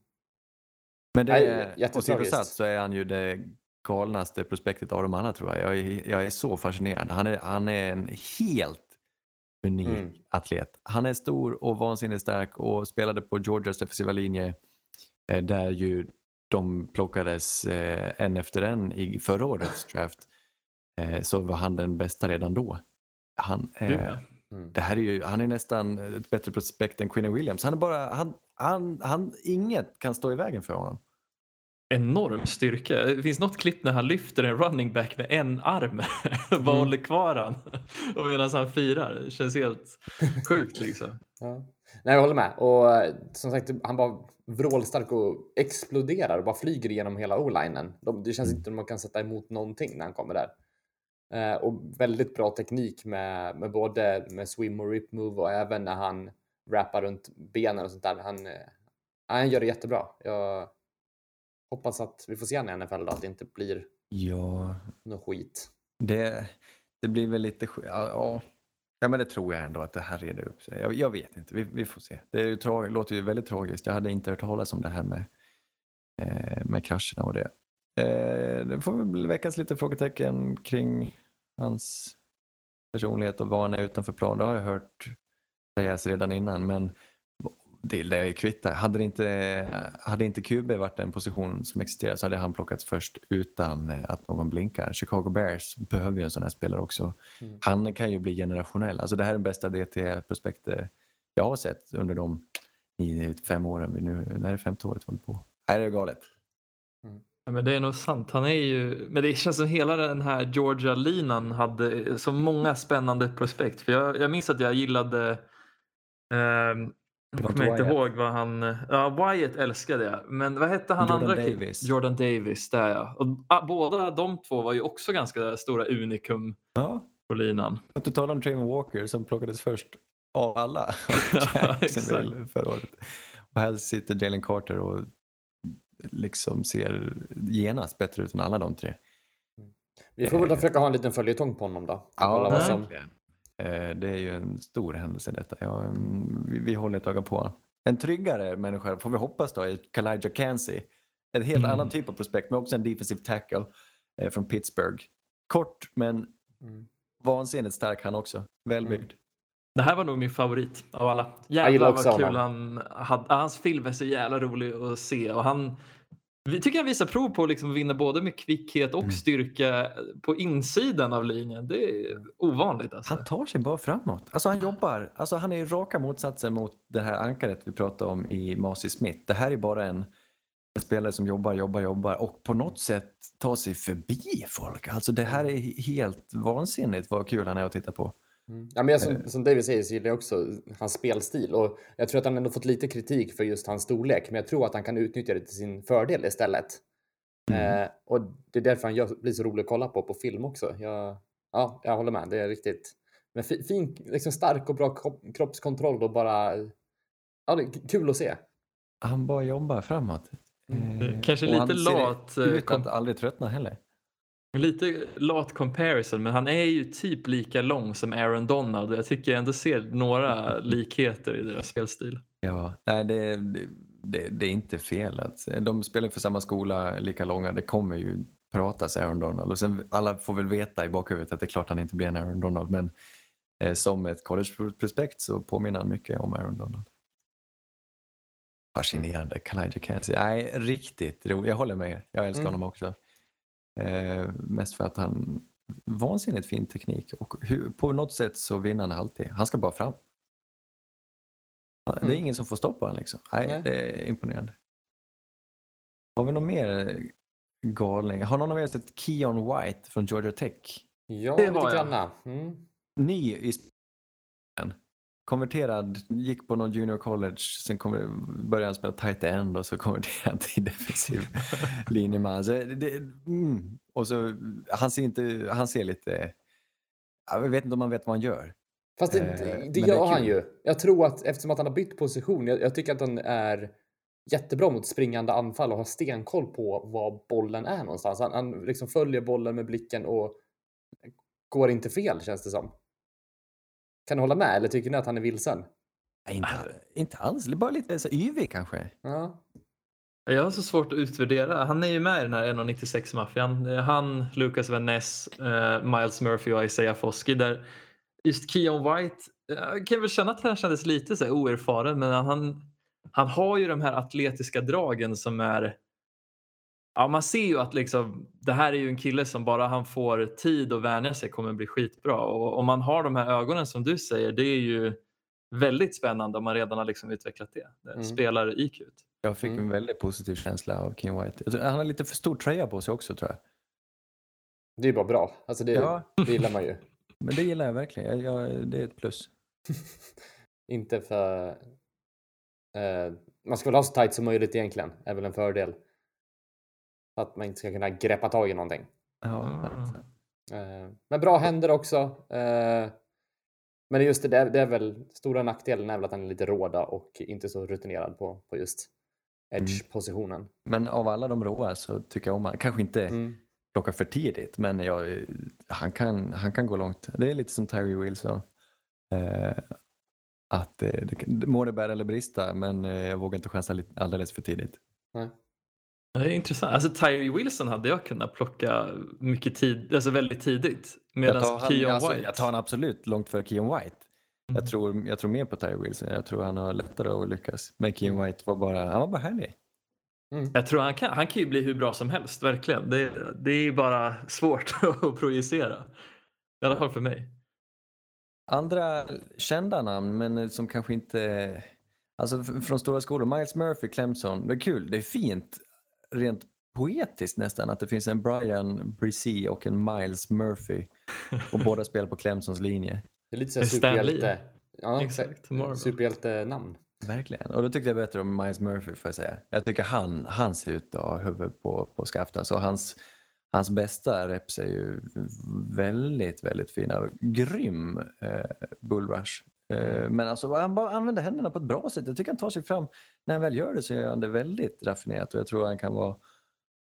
Men det Nej, är, jättetragiskt. åsidosatt så är han ju det galnaste prospektet av dem alla tror jag. Jag är, jag är så fascinerad. Han är, han är en helt unik Mm. atlet. Han är stor och vansinnigt stark och spelade på Georgias defensiva linje eh, där ju de plockades eh, en efter en i förra årets draft. Eh, så var han den bästa redan då. Han, eh, ja. Mm. det här är ju, han är nästan ett bättre prospekt än Quinn Williams. Han är bara, han, han, han, inget kan stå i vägen för honom. Enorm styrka. Det finns något klipp när han lyfter en running back med en arm. Bara Mm. håller kvar han. *laughs* Och medan han firar. Det känns helt sjukt liksom. *laughs* Ja. Nej, jag håller med. Och som sagt, han var vrålstark och exploderar och bara flyger igenom hela o-linen. De- Det känns inte som man kan sätta emot någonting när han kommer där. Eh, och väldigt bra teknik med, med både med swim och rip move och även när han rappar runt benen och sånt där. Han, eh, han gör det jättebra. Jag hoppas att vi får se honom i NFL då, att det inte blir Ja, något skit. det, det blir väl lite... sk- Ja, ja. ja, men det tror jag ändå att det här reder upp sig. Jag, jag vet inte, vi, vi får se. Det är ju tra- låter ju väldigt tragiskt. Jag hade inte hört talas om det här med, eh, med krascherna och det. Eh, det får väl väckas lite frågetecken kring hans personlighet och vad han är utanför plan. Det har jag hört sägas redan innan, men det lär ju kvitta. Hade, det inte, hade inte QB varit en position som existerar så hade han plockats först utan att någon blinkar. Chicago Bears behöver ju en sån här spelare också. Mm. Han kan ju bli generationell. Alltså det här är den bästa DT-prospektet jag har sett under de i fem åren vi nu, när är det femte året vi håller på. Nej, det är galet. Ja, men det är nog sant. Han är ju, men det känns som hela den här Georgia-linan hade så många spännande prospekt. För jag, jag minns att jag gillade ehm, jag kommer inte Wyatt. ihåg vad han... Ja, Wyatt älskade jag. Men vad hette han Jordan andra? Davis. Jordan Davis, där ja. Och, ah, båda de två var ju också ganska stora unikum Ja, på linan. att du talar om Trayvon Walker som plockades först av alla. *laughs* Ja, förra året. Och här sitter Jalen Carter och liksom ser genast bättre ut än alla de tre. Vi får väl försöka ha en liten följetong på honom då. Ja, Kolla vad som... Eh, Det är ju en stor händelse detta. Ja, mm, vi, vi håller ett öga på. En tryggare människa får vi hoppas då är Kalijah Kancey. En helt Mm. annan typ av prospect men också en defensive tackle eh, från Pittsburgh. Kort men Mm. vansinnigt stark han också. Välbyggd. Det här var nog min favorit av alla. Jävlar vad kul honom. han hade. Hans film är så jävla rolig att se och han vi tycker han visar prov på att liksom vinna både med kvickhet och Mm. styrka på insidan av linjen. Det är ovanligt alltså. Han tar sig bara framåt. Alltså han jobbar. Alltså han är raka motsatsen mot det här ankaret vi pratade om i Masi Smith. Det här är bara en, en spelare som jobbar, jobbar, jobbar och på något sätt tar sig förbi folk. Alltså det här är helt vansinnigt vad kul han är att titta på. Mm. Ja, men jag, Eh. som, som David säger så gillar jag också hans spelstil och jag tror att han ändå fått lite kritik för just hans storlek, men jag tror att han kan utnyttja det till sin fördel istället. Mm. Eh, och det är därför han gör, blir så rolig att kolla på på film också. Jag, ja, jag håller med. Det är riktigt men fi, fin, liksom stark och bra kropp, kroppskontroll och bara ja, det är kul att se. Han bara jobbar framåt. Mm. Eh, Kanske och lite lat, eh, Ut att aldrig tröttna heller. Lite lat comparison, men han är ju typ lika lång som Aaron Donald och jag tycker jag ändå ser några *laughs* likheter i deras spelstil. Ja, nej det, det, det, är inte fel. Att, de spelar för samma skola, lika långa. Det kommer ju pratas Aaron Donald. Och sen, alla får väl veta i bakhuvudet att det är klart han inte blir en Aaron Donald. Men eh, som ett college-prospekt så påminner han mycket om Aaron Donald. Fascinerande. Kalijah Kancey. Nej, riktigt roligt. Jag håller med. Jag älskar Mm. honom också. Eh, mest för att han vansinnigt fin teknik och hur, på något sätt så vinner han alltid. Han ska bara fram. Det är Mm. ingen som får stoppa honom liksom. Nej, Nej. det är imponerande. Har vi någon mer galning? Har någon av er sett Keon White från Georgia Tech? Ja, Det lite granna. Mm. Ny i. Konverterad, gick på någon junior college, sen kommer, började han spela tight end och så konverterade han till *laughs* defensiv linjeman. Så det, det, mm. Och så, han ser, inte, han ser lite, jag vet inte om man vet vad han gör. Fast det, Eh, det, det det gör han kul. ju. Jag tror att eftersom att han har bytt position, jag, jag tycker att han är jättebra mot springande anfall och har stenkoll på var bollen är någonstans. Han, han liksom följer bollen med blicken och går inte fel känns det som. Kan du hålla med eller tycker ni att han är vilsen? Nej, inte, inte alls, bara lite så yvig kanske. Ja. Jag har så svårt att utvärdera. Han är ju med i den här 1,96-maffian. Det är Han, Lucas Van Ness, eh, Miles Murphy och Isaiah Foskey. Där just Keon White, jag kan väl känna att han kändes lite så oerfaren men han, han har ju de här atletiska dragen som är Ja, man ser ju att liksom, det här är ju en kille som bara han får tid att vänja sig kommer bli skitbra. Och om man har de här ögonen som du säger, det är ju väldigt spännande om man redan har liksom utvecklat det. det Mm. Spelar IQ. Jag fick Mm. en väldigt positiv känsla av Keon White. Han har lite för stor tröja på sig också tror jag. Det är ju bara bra. Alltså det, Ja. det gillar man ju. *laughs* Men det gillar jag verkligen. Jag, jag, det är ett plus. *laughs* inte för... Eh, man ska väl ha så tajt som möjligt egentligen, är väl en fördel. Att man inte ska kunna greppa tag i någonting. Ja. Eh, men bra händer också. Eh, men just det, där, det är väl stora nackdelen är väl att han är lite råda och inte så rutinerad på, på just edge-positionen. Men av alla de råa så tycker jag om han. Kanske inte Mm. för tidigt, men jag, han, kan, han kan gå långt. Det är lite som Tyree Wilson. Eh, att eh, det, må det bära eller brista, men eh, jag vågar inte chansa alldeles för tidigt. Nej. Det är intressant. Alltså Tyree Wilson hade jag kunnat plocka mycket tid, alltså väldigt tidigt. Medan jag, tar han, Keon alltså, White. jag tar han absolut långt för Keon White. Mm. Jag, tror, jag tror mer på Tyree Wilson. Jag tror han har lättare att lyckas. Men Keon White var bara, han var bara härlig. Mm. Jag tror han kan, han kan ju bli hur bra som helst, verkligen. Det, det är bara svårt *laughs* att projicera. I alla fall för mig. Andra kända namn, men som kanske inte... Alltså från stora skolor. Miles Murphy, Clemson. Det är kul. Det är fint, rent poetiskt nästan, att det finns en Brian Brisee och en Miles Murphy. Och *laughs* båda spelar på Clemsons linje. Det är lite så här Med Stan Lee. superhjälte... Ja, Exakt, superhjältenamn. Verkligen. Och då tyckte jag bättre om Miles Murphy får jag säga. Jag tycker han, han ser ut att ha huvudet på, på skaften. Så hans, hans bästa reps är ju väldigt, väldigt fina. Grym eh, bullrush. Eh, Men alltså, han bara använder händerna på ett bra sätt. Jag tycker han tar sig fram. När han väl gör det så gör han det väldigt raffinerat och jag tror han kan vara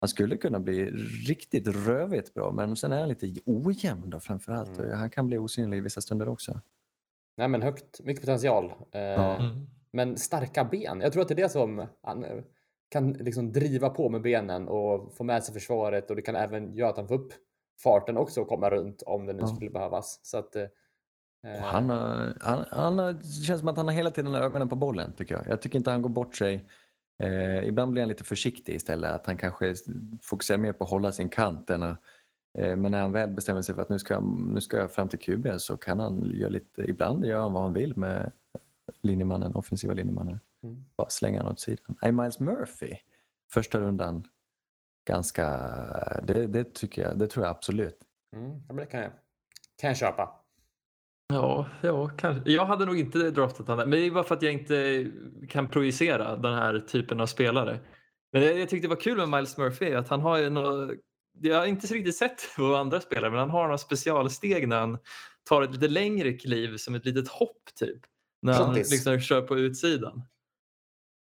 han skulle kunna bli riktigt rövigt bra men sen är han lite ojämn då framförallt. Mm. Han kan bli osynlig i vissa stunder också. Nej, men högt, mycket potential. Eh. Mm. Men starka ben. Jag tror att det är det som han eh, kan liksom driva på med benen och få med sig försvaret och det kan även göra att han får upp farten också och komma runt om det nu Ja. skulle behövas. Så att, eh, Och han, har, han, han har, det känns som att han har hela tiden ögonen på bollen tycker jag. Jag tycker inte han går bort sig. Eh, ibland blir han lite försiktig istället. Att han kanske fokuserar mer på att hålla sin kant. Än att, eh, men när han väl bestämmer sig för att nu ska, jag- nu ska jag fram till QB så kan han göra lite, ibland gör han vad han vill med linjemannen, offensiva linjemannen. Mm. Bara slänga han åt sidan. Nej, Miles Murphy, första rundan, ganska, det, det tycker jag, det tror jag absolut. Mm, det kan jag, kan jag köpa. Ja, ja, kanske. Jag hade nog inte draftat honom, men det är bara för att jag inte kan projicera den här typen av spelare. Men det jag tyckte var kul med Miles Murphy att han har ju något, jag har inte riktigt sett *laughs* på andra spelare, men han har några specialsteg när han tar ett lite längre kliv som ett litet hopp typ. När han liksom kör på utsidan.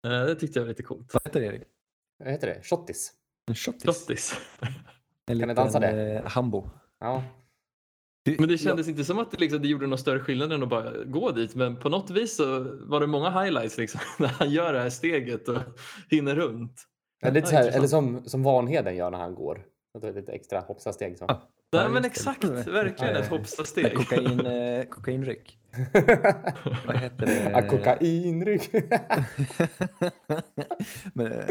Eh, Det tyckte jag var lite coolt. Vad heter det Erik? Vad heter det? Shottis? En shottis? Shottis. En *laughs* Kan ni dansa det? eh, hambo. Ja. Men det kändes inte som att det, liksom, det gjorde någon större skillnad än att bara gå dit. Men på något vis så var det många highlights liksom, *laughs* när han gör det här steget och hinner runt. Ja, lite Ja, så här, eller som, som Vanheden gör när han går. Att det är Lite extra hoppsasteg. Så. Ah. Nej Ja, men just det. exakt, verkligen ett Eh, hoppsasteg. Kokain, eh, kokainryck. *laughs* Vad heter det? Ja, kokainrygg. *laughs* Men, eh,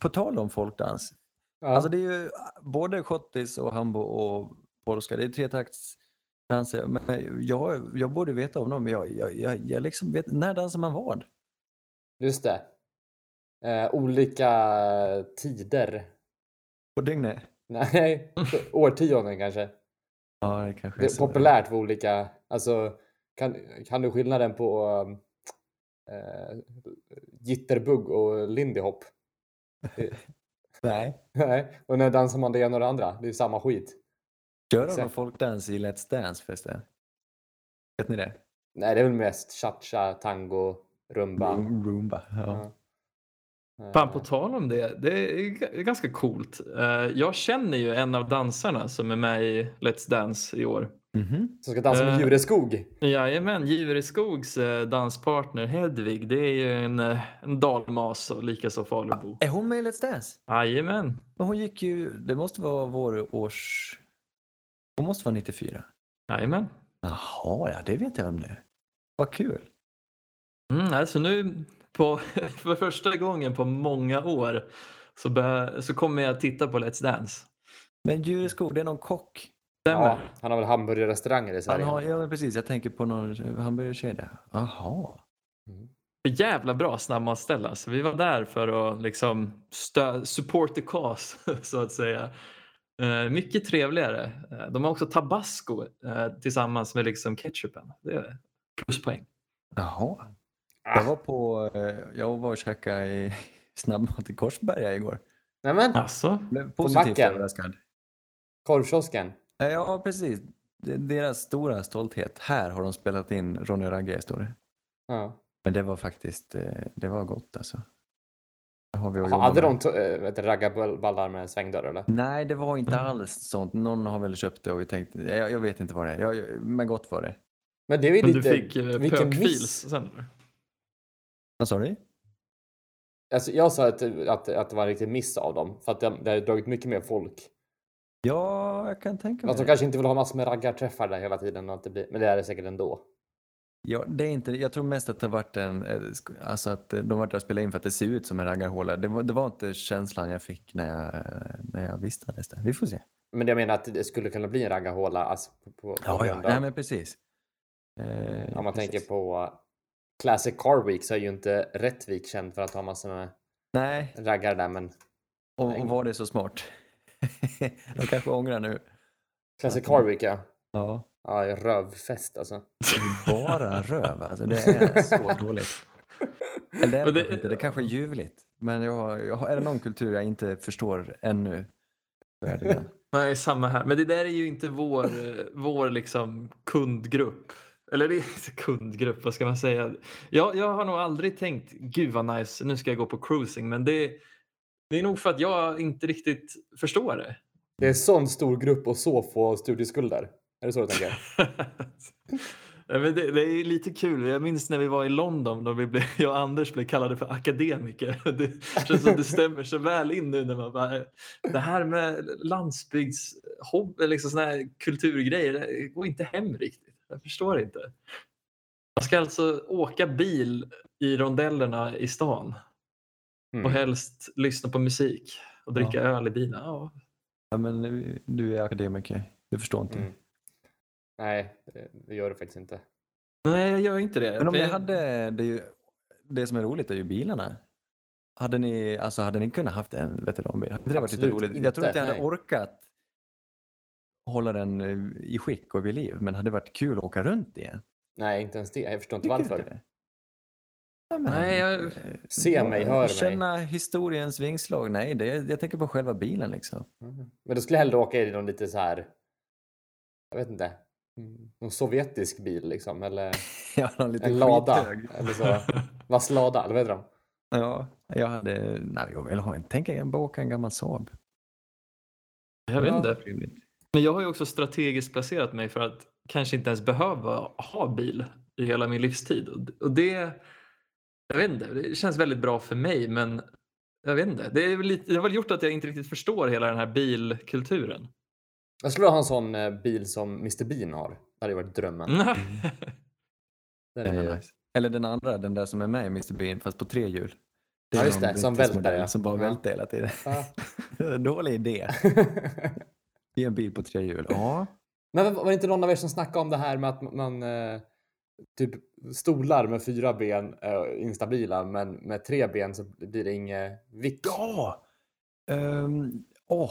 på tal om folkdans. ja. Alltså det är ju både schottis och hambo och polska. Det är tretaktsdanser. Men jag, jag borde veta om dem. men Jag, jag, jag, jag liksom vet, när dansar man vad? Just det. Eh, olika tider. På dygnet? Nej, *laughs* årtionden kanske. Ja, det kanske Det är så. populärt för olika, alltså kan, kan du skillnaden på eh, jitterbug och lindy hop? *laughs* Nej. *laughs* Nej, och när dansar man det ena och det andra? Det är samma skit. Kör de någon folkdans i Let's Dance förresten? Vet ni det? Nej, det är väl mest cha-cha, tango, rumba. Roomba. Ja. Ja. Fan på Eh, tal om det, det är ganska coolt. Eh, Jag känner ju en av dansarna som är med i Let's Dance i år. Mhm. Som ska dansa med Eh, Djureskog. Jajamän, Djureskogs eh, danspartner Hedvig, det är ju en, en dalmas och likaså Falubo. Är hon med i Let's Dance? Jajamän. Men hon gick ju, det måste vara vår års... Hon måste vara 94. Jajamän. Jaha, ja det vet jag om det är. Vad kul. Mm, alltså nu på, *laughs* för första gången på många år så, bör, så kommer jag titta på Let's Dance. Men Djureskog, det är någon kock. Stämmer. Ja, han har väl hamburgerrestauranger i Han Sverige? har, ja precis, jag tänker på någon hamburgerkedja. Jaha. Mm. Jävla bra snabbmatsställe. Alltså, vi var där för att liksom stö- support the cause *laughs* så att säga. Eh, mycket trevligare. Eh, de har också tabasco eh, tillsammans med liksom ketchupen. Det är pluspoäng. Jaha. Ah. Jag var på, eh, jag var och käkade i *laughs* snabbmat i Korsberga igår. Nämen, Alltså, Blev positivt macken? överraskad. korvkiosken. Eh, Ja, precis. Det- Deras stora stolthet. Här har de spelat in Ronny och Ragge, står det. Ja. Men det var faktiskt, eh, det var gott alltså. Har vi att jobba Hade med. de vet du, raggarballar med svängdörr eller? Nej, det var inte alls sånt. Någon har väl köpt det och vi tänkte, jag, jag vet inte vad det är. Jag, jag- men gott var det. Men det är ju men lite... du fick eh, pökfils sen? Vad sa du? Alltså, jag sa att, att, att det var en riktig miss av dem. För att det, det har dragit mycket mer folk. Ja, jag kan tänka mig Att de kanske inte vill ha massor med raggarträffar där hela tiden. Och att det blir, men det är det säkert ändå. Ja, det är inte, jag tror mest att det varit en, eh, alltså att eh, de var där och spelade in för att det ser ut som en raggarhåla. Det var, det var inte känslan jag fick när jag, när jag vistades där. Vi får se. Men jag menar att det skulle kunna bli en raggarhåla. Alltså, på, på, på Ja, ja. av- Nej, men precis. Eh, Om man precis. tänker på Classic Car Week så är ju inte Rättvik känd för att ha massor med Nej, raggar där. Men och, och var det så smart? *laughs* de kanske ångrar nu. Classic Car Week ja. Ja. Ja, rövfest alltså. Bara röv alltså. Det är *laughs* så dåligt. Eller det är det, det- inte. Det kanske är ljuvligt. Men jag, har- jag, har- är det någon kultur jag inte förstår ännu så är det den. Nej, samma här. Men det där är ju inte vår, eh, vår liksom kundgrupp. eller det är kundgrupp, vad ska man säga? Jag, jag har nog aldrig tänkt, gud vad nice, nu ska jag gå på cruising, men det, det är nog för att jag inte riktigt förstår det. Det är sån stor grupp och så få studieskulder. Är det så du tänker? *laughs* Ja, men det, det är lite kul. Jag minns när vi var i London och vi blev, jag och Anders blev kallade för akademiker. *laughs* Det känns som det stämmer så väl in nu när man bara, det här med landsbygds liksom såna här kulturgrejer, det går inte hem riktigt. Jag förstår inte. Man ska alltså åka bil i rondellerna i stan Mm. och helst lyssna på musik och dricka öl i bilen. Ja. Ja, men du är akademiker. Du förstår inte. Mm. Nej, det- gör det faktiskt inte. Nej, jag gör inte det. Men om ni jag- hade, det, är ju, det som är roligt är ju bilarna. Hade ni, alltså hade ni kunnat haft en veteranbil? Hade inte det varit lite roligt? Jag tror inte, inte jag hade nej. orkat hålla den eh, i skick och vid liv, men hade det varit kul att åka runt igen? Nej, inte ens det. Jag förstår inte Tycker varför. inte det? Ja, men, Nej, jag- Se mig, hör mig. Känna historiens vingslag. Nej, det, jag tänker på själva bilen liksom. Mm. Men då skulle jag hellre åka i någon lite så här. Jag vet inte. Mm, Någon sovjetisk bil liksom. Eller *laughs* har en en lada. Eller så. Vasslada, eller vad heter de? *laughs* Ja, jag hade, nej, jag vill ha en, tänk en, bara åka en gammal Saab. Jag vet inte. Men jag har ju också strategiskt placerat mig för att kanske inte ens behöva ha bil i hela min livstid. Och- det, jag vet inte, det känns väldigt bra för mig men jag vet inte. Det, är väl lite, det har väl gjort att jag inte riktigt förstår hela den här bilkulturen. Jag skulle ha en sån eh, bil som Mr Bean har. Det hade varit drömmen. Mm. Den Den är nice. Eller den andra, den där som är med i Mr Bean fast på tre hjul. Ja, är just det, som välter, ja. Som bara Ja. välter hela tiden. Ja. *laughs* Dålig idé. *laughs* I en bil på tre hjul. Ja. Men var det inte någon av er som snackade om det här med att man eh, typ stolar med fyra ben är instabila men med tre ben så blir det inget vikt. Ja! Um, åh,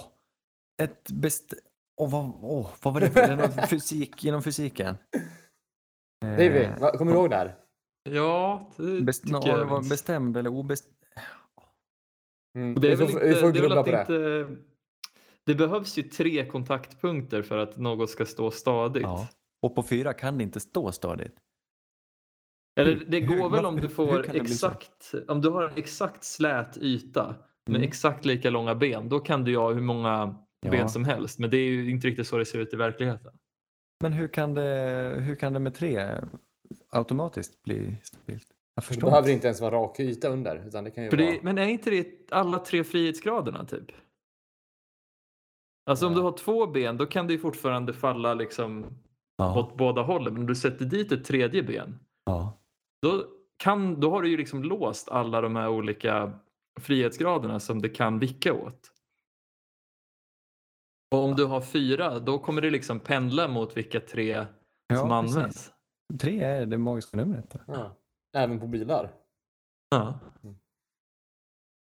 ett best... Åh, vad, åh, vad var det för det var fysik, inom fysiken? Davy, Eh, kommer du ihåg det här? ja, det best, tycker jag var bestämd eller obestämd? Mm. Det, är väl inte, det, är väl att det. inte, det behövs ju tre kontaktpunkter för att något ska stå stadigt. Ja. Och på fyra kan det inte stå stadigt. Eller det går väl om du får exakt, om du har en exakt slät yta med Mm. exakt lika långa ben, då kan du ha hur många Ja. ben som helst. Men det är ju inte riktigt så det ser ut i verkligheten. Men hur kan det, hur kan det med tre automatiskt bli stabilt? Jag Det förstår behöver inte ens vara rak yta under. Utan det kan ju För vara... det, men är inte det alla tre frihetsgraderna typ? Alltså om du har två ben då kan du ju fortfarande falla liksom Ja, åt båda hållen. Men om du sätter dit ett tredje ben ja. då, kan, då har du ju liksom låst alla de här olika frihetsgraderna som det kan vicka åt. Och om du har fyra då kommer det liksom pendla mot vilka tre som Ja, precis. används. Tre är det magiska numret. Ja. Även på bilar. Ja.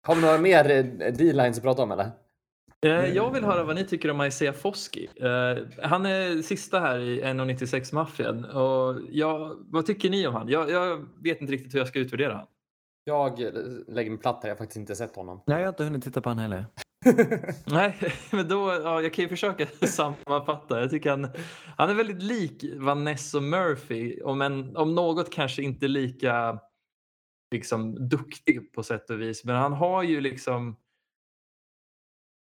Har vi några mer eh, D-lines att prata om eller? Eh, Jag vill höra vad ni tycker om Isaiah Foskey. Eh, Han är sista här i 1.96 maffian. Och jag, vad tycker ni om han? Jag, jag vet inte riktigt hur jag ska utvärdera han. Jag lägger mig platt här. Jag har faktiskt inte sett honom. Nej, jag har inte hunnit titta på han heller. *laughs* Nej, *laughs* men då, ja, jag kan ju försöka *laughs* sammanfatta. Jag tycker han, han är väldigt lik Vanessa Murphy, om, en, om något kanske inte lika liksom, duktig på sätt och vis. Men han har ju liksom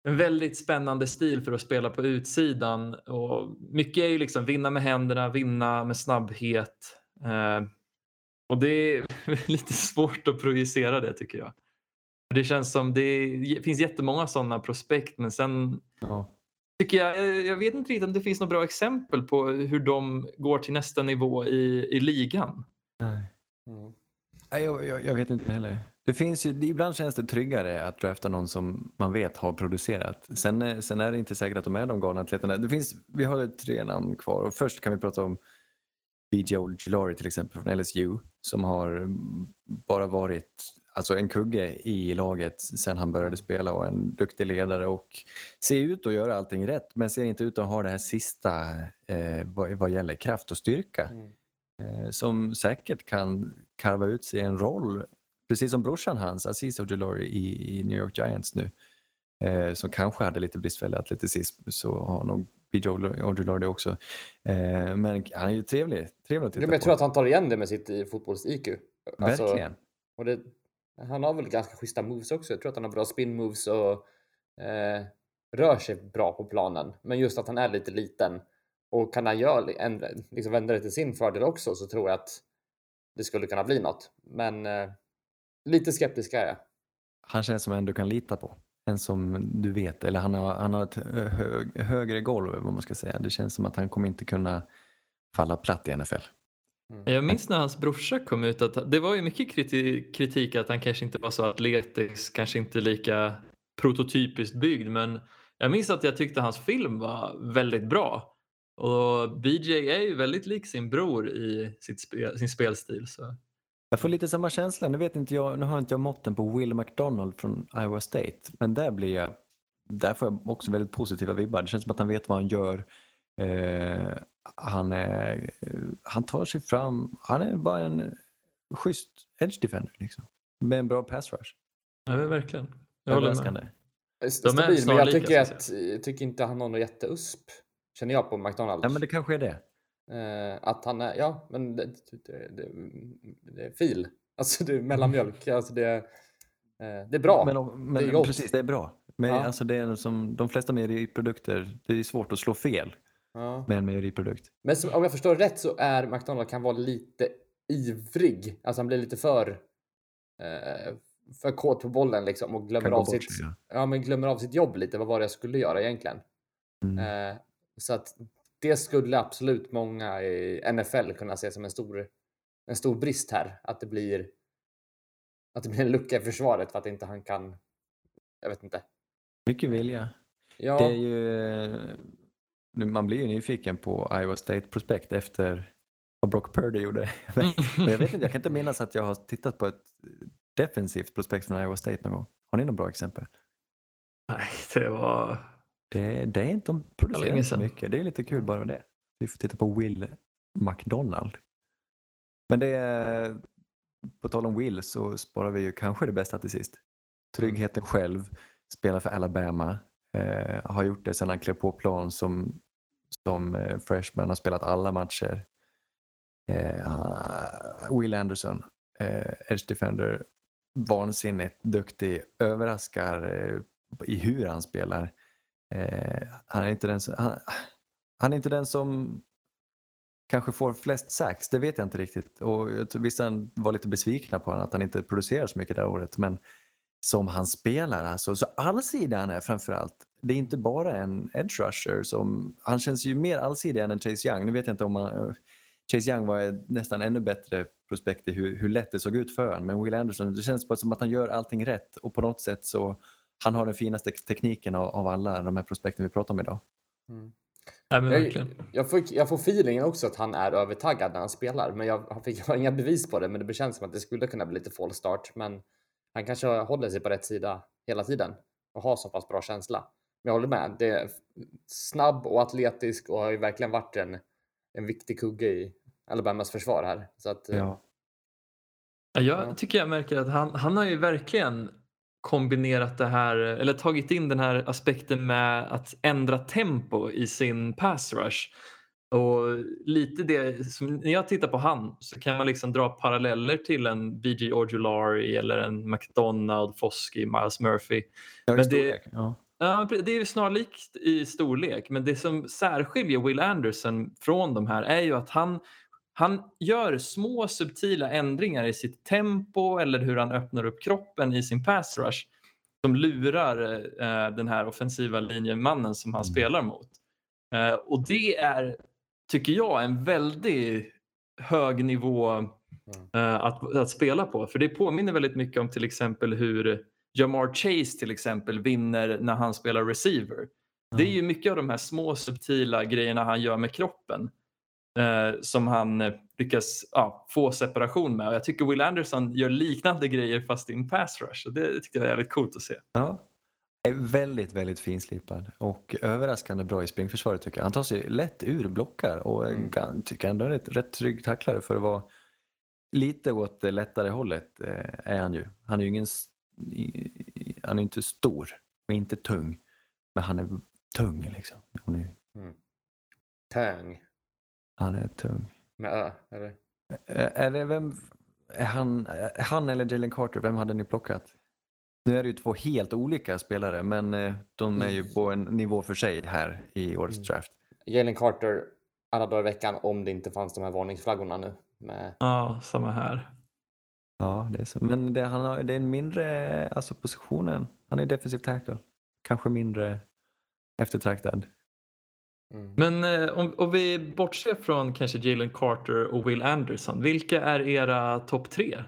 en väldigt spännande stil för att spela på utsidan. Och mycket är ju liksom vinna med händerna, vinna med snabbhet. Eh, och det är lite svårt att projicera det tycker jag. Det känns som det finns jättemånga sådana prospekt men sen Ja. tycker jag, jag vet inte riktigt om det finns några bra exempel på hur de går till nästa nivå i, i ligan. Nej. Mm. Nej, jag, jag, jag vet inte heller. Det finns ju, ibland känns det tryggare att drafta någon som man vet har producerat. Sen, är- sen är det inte säkert att de är de galna atleterna. Det finns, vi har tre namn kvar och först kan vi prata om BJ Ojulari till exempel från LSU som har bara varit alltså en kugge i laget sen han började spela och en duktig ledare och ser ut att göra allting rätt men ser inte ut att ha det här sista eh, vad, vad gäller kraft och styrka Mm. eh, som säkert kan karva ut sig en roll, precis som brorsan hans, Aziz Ojulari i, i New York Giants nu, eh, som kanske hade lite bristfällig atleticism, så har nog BJ Ojulari också. Eh, men han är ju trevlig, trevlig att titta Ja, men jag på. tror att han tar igen det med sitt eh, fotbolls-IQ. Alltså, Verkligen. och det, han har väl ganska schyssta moves också. Jag tror att han har bra spin moves och eh, rör sig bra på planen. Men just att han är lite liten och kan han göra, ändra, liksom vända det till sin fördel också så tror jag att det skulle kunna bli något. Men eh, lite skeptisk är jag. Han känns som en du kan lita på. En som du vet, eller han har, han har ett hög, högre golv vad man ska säga. Det känns som att han kommer inte kunna falla platt i NFL. Jag minns när hans brorsa kom ut att det var ju mycket kriti- kritik att han kanske inte var så atletisk, kanske inte lika prototypiskt byggd men jag minns att jag tyckte hans film var väldigt bra. Och BJ är ju väldigt lik sin bror i sitt spel, sin spelstil. Så. Jag får lite samma känsla. Nu, vet inte jag, nu har inte jag måtten på Will McDonald från Iowa State. Men där blir jag, där får jag också väldigt positiva vibbar. Det känns som att han vet vad han gör. Eh, han, är, han tar sig fram. Han är bara en schysst edge defender liksom. Med en bra pass rush. Ja, verkligen. Jag håller med. Är Stabil, men jag tycker, att jag tycker inte han har något jätteusp. Känner jag på McDonalds. Ja men det kanske är det. Eh, att han är, ja, men det, det, det, det är fil. *laughs* Alltså det är mellanmjölk. Alltså det, eh, det är bra. Men, men, det är precis, det är bra. Men Ja. alltså det är som de flesta mejeriprodukter, det är svårt att slå fel Ja. med en mejeriprodukt. Men som, om jag förstår rätt så är McDonald kan vara lite ivrig. Alltså han blir lite för eh, för kåt på bollen liksom och glömmer av, sitt, sig, ja. ja, men glömmer av sitt jobb lite. Vad var det jag skulle göra egentligen? Mm. Eh, så att det skulle absolut många i NFL kunna se som en stor, en stor brist här. Att det blir att det blir en lucka i försvaret för att inte han kan. Jag vet inte. Mycket vilja. Ja, Det är ju, man blir ju nyfiken på Iowa State Prospect efter vad Brock Purdy gjorde. *laughs* Men men jag vet inte, jag kan inte minnas att jag har tittat på ett defensivt prospekt från Iowa State någon gång. Har ni något bra exempel? Nej, det var... Det, det är inte, de producerar inte så mycket. Det är lite kul bara det. Vi får titta på Will McDonald. Men det är, på tal om Will så sparar vi ju kanske det bästa till sist. Tryggheten själv, spelar för Alabama, eh, har gjort det sedan han klev på plan som, som eh, freshman, har spelat alla matcher. Eh, ah, Will Anderson, eh, edge defender, vansinnigt duktig, överraskar eh, i hur han spelar. Eh, han, är inte den som, han, han är inte den som kanske får flest sacks, det vet jag inte riktigt. Och vissa var lite besvikna på honom att han inte producerar så mycket det här året. Men som han spelar, alltså, så allsidig han är framförallt. Det är inte bara en edge rusher. Som, han känns ju mer allsidig än en Chase Young. Nu vet jag inte om han, Chase Young var nästan ännu bättre prospekt i hur, hur lätt det såg ut för honom. Men Will Anderson, det känns bara som att han gör allting rätt och på något sätt så han har den finaste tekniken av, av alla de här prospekten vi pratar om idag. Nej, men jag, jag, får, jag får feelingen också att han är övertaggad när han spelar. Men jag, han fick- jag har inga bevis på det. Men det känns som att det skulle kunna bli lite fall start. Men han kanske håller sig på rätt sida hela tiden och har så pass bra känsla. Jag håller med. Det är snabb och atletisk och har ju verkligen varit en, en viktig kugge i Alabamas försvar här. Så att, eh, Ja, Ja. Jag tycker jag märker att han, han har ju verkligen kombinerat det här, eller tagit in den här aspekten med att ändra tempo i sin pass rush. Och lite det, som, när jag tittar på han så kan man liksom dra paralleller till en BG Ojulari eller en McDonald, Foskey, Miles Murphy. Ja, Men det- storlek, ja. Ja, det är ju snarlikt i storlek, men det som särskiljer Will Anderson från de här är ju att han, han gör små subtila ändringar i sitt tempo eller hur han öppnar upp kroppen i sin pass rush som lurar eh, den här offensiva linjemannen som han Mm. spelar mot. Eh, och det är, tycker jag, en väldigt hög nivå eh, att, att spela på. För det påminner väldigt mycket om till exempel hur Jamar Chase till exempel vinner när han spelar receiver. Det är ju mycket av de här små subtila grejerna han gör med kroppen eh, som han eh, lyckas ja, få separation med. Och jag tycker Will Anderson gör liknande grejer fast i en pass rush. Och det tycker jag är jävligt coolt att se. Ja. Är väldigt, väldigt finslipad och överraskande bra i springförsvaret tycker jag. Han tar sig lätt ur blockar och Mm. mm. tycker ändå är ett rätt trygg tacklare för att vara lite åt det lättare hållet eh, är han ju. Han är ju ingen, han är inte stor och inte tung, men han är tung liksom. Han är, Mm. Töng. Han är tung. Med ö, eller? Det vem, är han, är han eller Jalen Carter, vem hade ni plockat? Nu är det ju två helt olika spelare, men eh, de är ju på en nivå för sig här i årets Mm. draft. Jalen Carter alla dagar i veckan om det inte fanns de här varningsflaggorna nu. Med, Ja, samma här. Ja, det är så. Men det, han har, det är en mindre, alltså positionen, han är defensiv tackle. Kanske mindre eftertraktad. mm. Men eh, om, om vi bortser från kanske Jalen Carter och Will Anderson, vilka är era topp tre?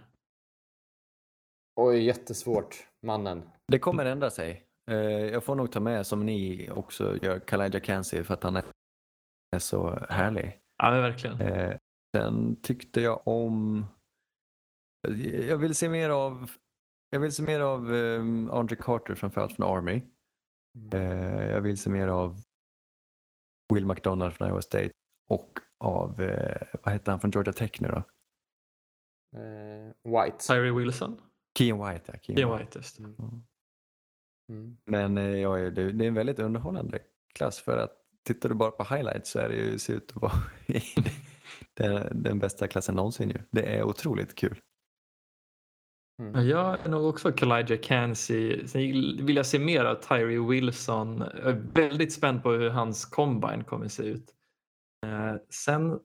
Oj, jättesvårt. Mannen. Det kommer ändra sig. Eh, Jag får nog ta med som ni också gör, Kalaja Kansi för att han är är så härlig. Ja, men verkligen. Eh, Sen tyckte jag om... Jag vill se mer av jag vill se mer av um, Andre Carter framförallt från Army. Eh, jag vill se mer av Will McDonald från Iowa State och av, eh, vad heter han från Georgia Tech nu då? Eh, White. Tyree Wilson? Kean White. Ja, Kean Ian White, just det. Mm. Men eh, ja, det, det är en väldigt underhållande klass för att tittar du bara på highlights så är det ju, ser ut att vara *laughs* den, den bästa klassen någonsin ju. Det är otroligt kul. Ja, Jag är nog också Kalijah Kansi. Sen vill jag se mer av Tyree Wilson. Jag är väldigt spänd på hur hans combine kommer se ut. Eh, Sen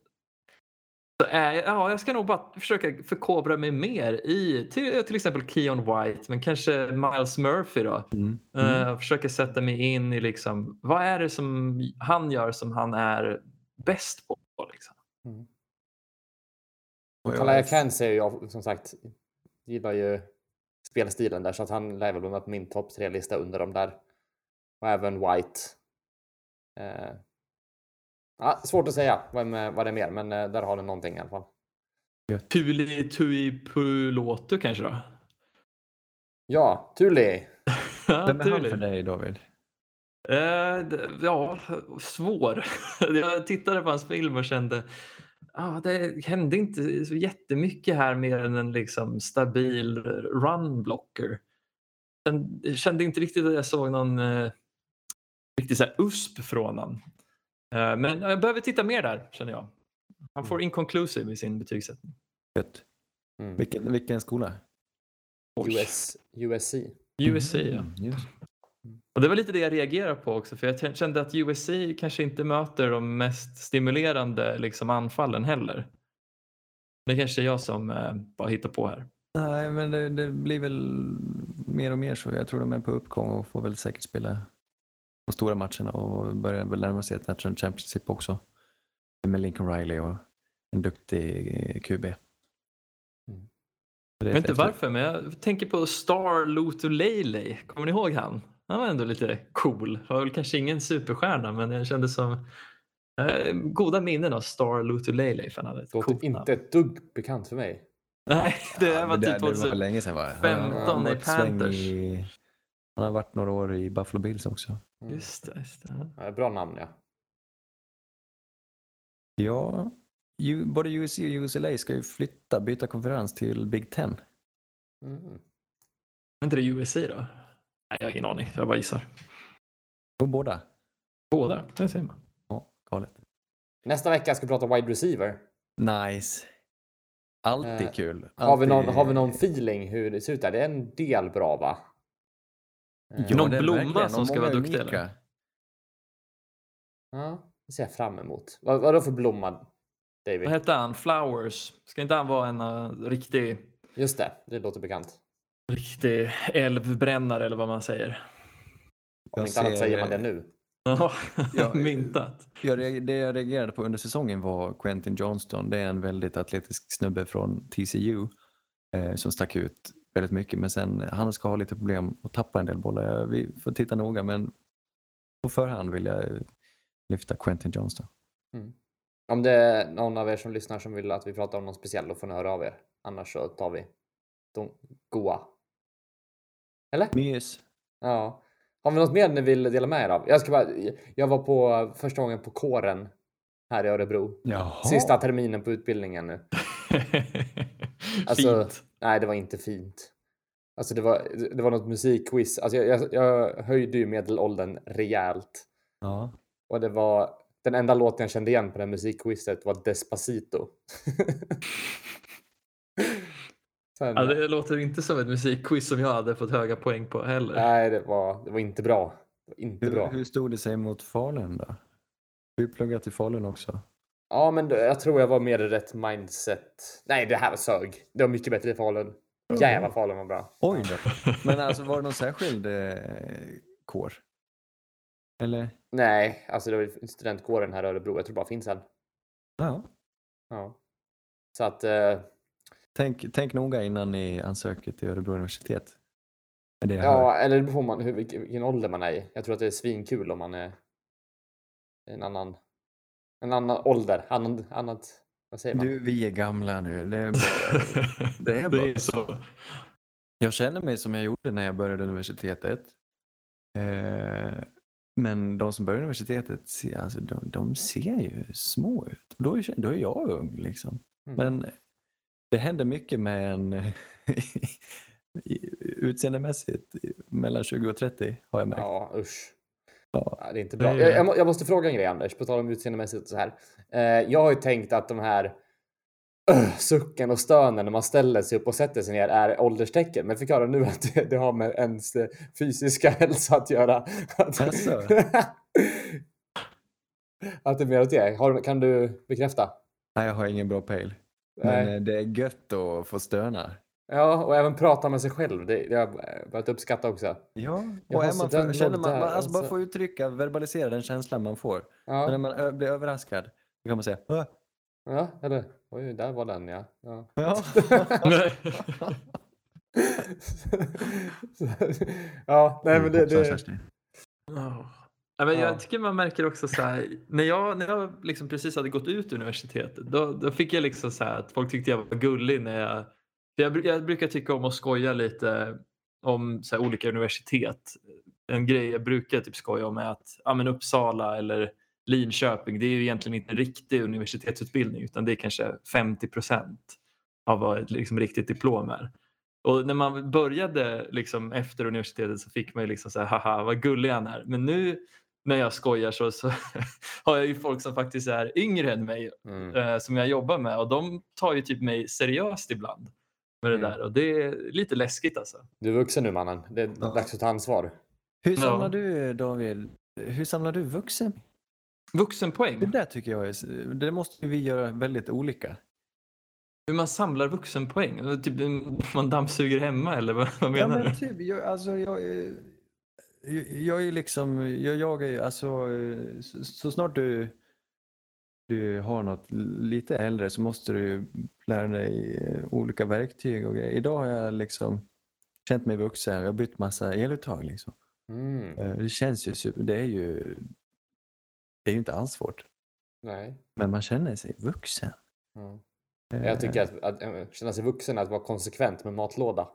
så är, ja, jag ska nog bara försöka förkovra mig mer i till, till exempel Keon White men kanske Miles Murphy då. Mm. Eh, försöka sätta mig in i liksom, vad är det som han gör som han är bäst på. Liksom. Jag- Kalaya Kansi är ju som sagt, gillar ju spelstilen där så att han lär väl vara på min topp tre-lista under dem där. Och även White. Eh, ja, svårt att säga vad, det är mer, men eh, där har du någonting i alla fall. Tuli Tui Pulotu kanske då? Ja, Tuli. Vem är han för dig David? Eh, ja, svår. *laughs* Jag tittade på hans film och kände ah, det hände inte så jättemycket här mer än en liksom stabil runblocker. Jag kände inte riktigt att jag såg någon eh, riktig så här USP från honom. Eh, men jag behöver titta mer där känner jag. Han får inconclusive i sin betygssättning. Gött. Mm. Vilken, vilken skola? Oj. US, USC. USC ja. Mm. Och det var lite det jag reagerade på också för jag kände att USC kanske inte möter de mest stimulerande liksom, anfallen heller. Det kanske är jag som eh, bara hittar på här. Nej, men det, det blir väl mer och mer så. Jag tror de är på uppgång och får väl säkert spela de stora matcherna och börjar väl närma sig ett National Championship också. Med Lincoln Riley och en duktig eh, QB. Mm. Jag vet inte varför men jag tänker på Star Lotulele. Kommer ni ihåg han? Han var ändå lite cool. Han var väl kanske ingen superstjärna men jag kände som eh, goda minnen av Star Det låter inte ett dugg bekant för mig. Nej, det Ja, var typ det var 2000. länge sedan va? Han har- 15 han har i Panthers. I, han har varit några år i Buffalo Bills också. Mm. Just det, just det. Ja, bra namn ja. Ja, ju, både USC och UCLA ska ju flytta, byta konferens till Big Ten. Mm. Är inte det USC då? Nej, jag har ingen aning. Jag bara gissar. Båda. Båda, det ser man. Ja, galet. Nästa vecka ska vi prata wide receiver. Nice. Alltid Eh, kul. Har vi, någon, Alltid- har vi någon feeling hur det ser ut där? Det är en del bra va? Ja, Någon blomma som ska vara duktig, eller? Ja, det ser jag fram emot. Vad, vad då för blomma, David? Vad hette han? Flowers. Ska inte han vara en uh, riktig, Just det, det låter bekant. Riktig älvbrännare eller vad man säger? Om Jag inte annat ser- säger man det nu. Ja, *laughs* *laughs* myntat. Jag, det jag reagerade på under säsongen var Quentin Johnston. Det är en väldigt atletisk snubbe från TCU eh, som stack ut väldigt mycket. Men sen han ska ha lite problem att tappa en del bollar. Vi får titta noga men på förhand vill jag lyfta Quentin Johnston. Om det är någon av er som lyssnar som vill att vi pratar om någon speciell då får ni höra av er. Annars så tar vi de goa. Eller? Mys. Ja. Har vi något mer ni vill dela med er av? Jag ska bara, jag var på första gången på kåren här i Örebro. Jaha. Sista terminen på utbildningen nu. *laughs* Alltså, Fint. nej, det var inte fint. Alltså det var, det var något musikquiz. Alltså jag, jag, jag höjde ju medelåldern rejält. Ja. Och det var Den enda låten jag kände igen på det musikquizet var Despacito. *laughs* Sen, Ja, det låter inte som ett musikquiz som jag hade fått höga poäng på heller. Nej, det var, det var inte bra. Det var inte Hur, bra. hur stod det sig mot Falun då? Du pluggat i Falun också? Ja, men det- jag tror jag var mer i rätt mindset. Nej, det här var sög. Det var mycket bättre i Falun. Jävlar Falun var bra. Oj då. Men alltså var det någon särskild eh, kår? Eller? Nej, alltså det var ju studentkåren här i Örebro. Jag tror bara finns en. Ja. Ja. Så att, eh, Tänk, tänk noga innan ni ansöker till Örebro universitet. Det ja, eller det beror man, hur, vilken, ålder man är i. Jag tror att det är svinkul om man är en annan, en annan ålder. Annan, annat, vad säger man? Du, vi är gamla nu. Det är bara... *laughs* Det är det bara är så. Jag känner mig som jag gjorde när jag började universitetet. Eh, men de som börjar universitetet, ser- alltså, de, de ser ju små ut. Då är, då är jag ung liksom. Mm. Men det händer mycket med en *laughs* utseendemässigt mellan 20 och 30 har jag märkt. Ja, usch. Ja. Det är inte bra. Jag, jag, må- jag måste fråga en grej Anders, på tal om utseendemässigt och så här. Eh, jag har ju tänkt att de här öh, sucken och stönen när man ställer sig upp och sätter sig ner är ålderstecken. Men fick höra nu att det, det har med ens eh, fysiska *laughs* hälsa att göra. Att, Jaså? *laughs* att det är mer åt det. Har, kan du bekräfta? Nej, jag har ingen bra pejl. Men Nej. eh, det är gött att få stöna. Ja, och även prata med sig själv. Det, det har jag börjat uppskatta också. Ja, och är man för, känner man, där, man alltså bara alltså. få uttrycka, verbalisera den känslan man får. Så när Ja, man blir överraskad, då kan man säga "Åh." ja eller oj, där var den ja. ja. ja. *laughs* *laughs* ja, nej men det... Hoppsan, det. Ja. Men Ja. jag tycker man märker också så här, när jag, när jag liksom precis hade gått ut universitetet, då, då fick jag liksom så att folk tyckte jag var gullig när jag, jag, jag brukar tycka om att skoja lite om så här, olika universitet. En grej jag brukar typ skoja om är att ja, men Uppsala eller Linköping, det är ju egentligen inte en riktig universitetsutbildning utan det är kanske 50 procent av vad ett liksom, riktigt diplom är. Och när man började liksom efter universitetet så fick man ju liksom så här, haha vad gullig han är. Men nu när jag skojar så, så *laughs* har jag ju folk som faktiskt är yngre än mig Mm. eh, som jag jobbar med och de tar ju typ mig seriöst ibland med det Mm. där och det är lite läskigt alltså. Du är vuxen nu mannen. Det är Ja. dags att ta ansvar. Hur Ja. samlar du David? Hur samlar du vuxen? Det Vuxenpoäng, där tycker jag är, det måste vi göra väldigt olika. hur man samlar vuxenpoäng. Typ, man dammsuger hemma eller vad, vad Ja, menar men du? typ, jag, alltså, jag, är- jag, är liksom, jag, jag är alltså, så, så snart du, du har något lite äldre så måste du lära dig eh, olika verktyg och grejer. Idag har jag liksom känt mig vuxen, jag har bytt massa eluttag liksom. Mm. Eh, Det känns ju, super- det är ju, det är ju inte alls svårt. Nej. Men man känner sig vuxen. Eh, Jag tycker att, att äh, känna sig vuxen är att vara konsekvent med matlåda.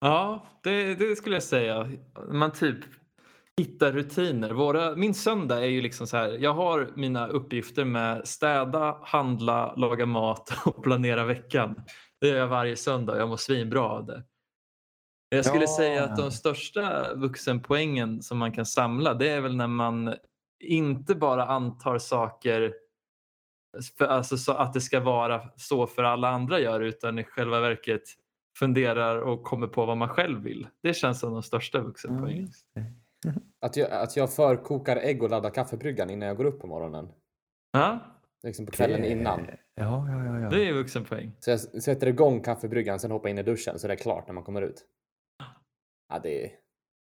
Ja, det, det skulle jag säga. Man typ hittar rutiner. Våra, min söndag är ju liksom så här. Jag har mina uppgifter med städa, handla, laga mat *laughs* och planera veckan. Det gör jag varje söndag. Jag mår svinbra av det. Jag skulle Ja. säga att de största vuxenpoängen som man kan samla det är väl när man inte bara antar saker för, alltså så att det ska vara så för alla andra gör utan i själva verket funderar och kommer på vad man själv vill. Det känns som de största vuxenpoängen. det. *laughs* Att jag, att jag förkokar ägg och laddar kaffebryggan innan jag går upp på morgonen. Ja, Liksom på kvällen Det- innan. Ja, ja, ja. ja. det är vuxenpoäng. Så jag sätter igång kaffebryggan, sen hoppar in i duschen så det är klart när man kommer ut. Ja, det är...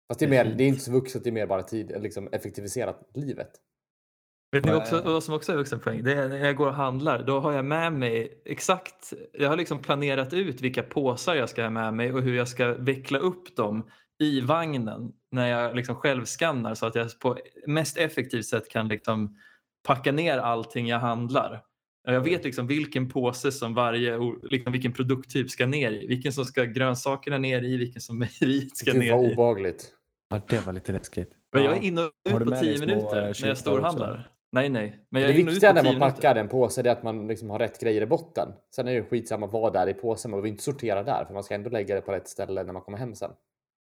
Fast det är, mer, det är inte så vuxet, det är mer bara tid, liksom effektiviserat livet. Vet ni Vad också, vad som också är vuxenpoäng? Det är när jag går och handlar. Då har jag med mig exakt, jag har liksom planerat ut vilka påsar jag ska ha med mig och hur jag ska veckla upp dem i vagnen när jag liksom själv skannar så att jag på mest effektivt sätt kan liksom packa ner allting jag handlar. Jag vet liksom vilken påse som varje, liksom vilken produkttyp ska ner i. Vilken som ska grönsakerna ner i, vilken som *laughs* mejeriet ska ner i. obehagligt. ja, det var lite läskigt. Men jag Ja. är inne och ut på tio minuter eh, när jag storhandlar. Nej, nej. Men jag Det viktiga när man minuter. packar en påse det är att man liksom har rätt grejer i botten. Sen är det skitsamma vad det är i påsen, man behöver inte sortera där för man ska ändå lägga det på rätt ställe när man kommer hem sen.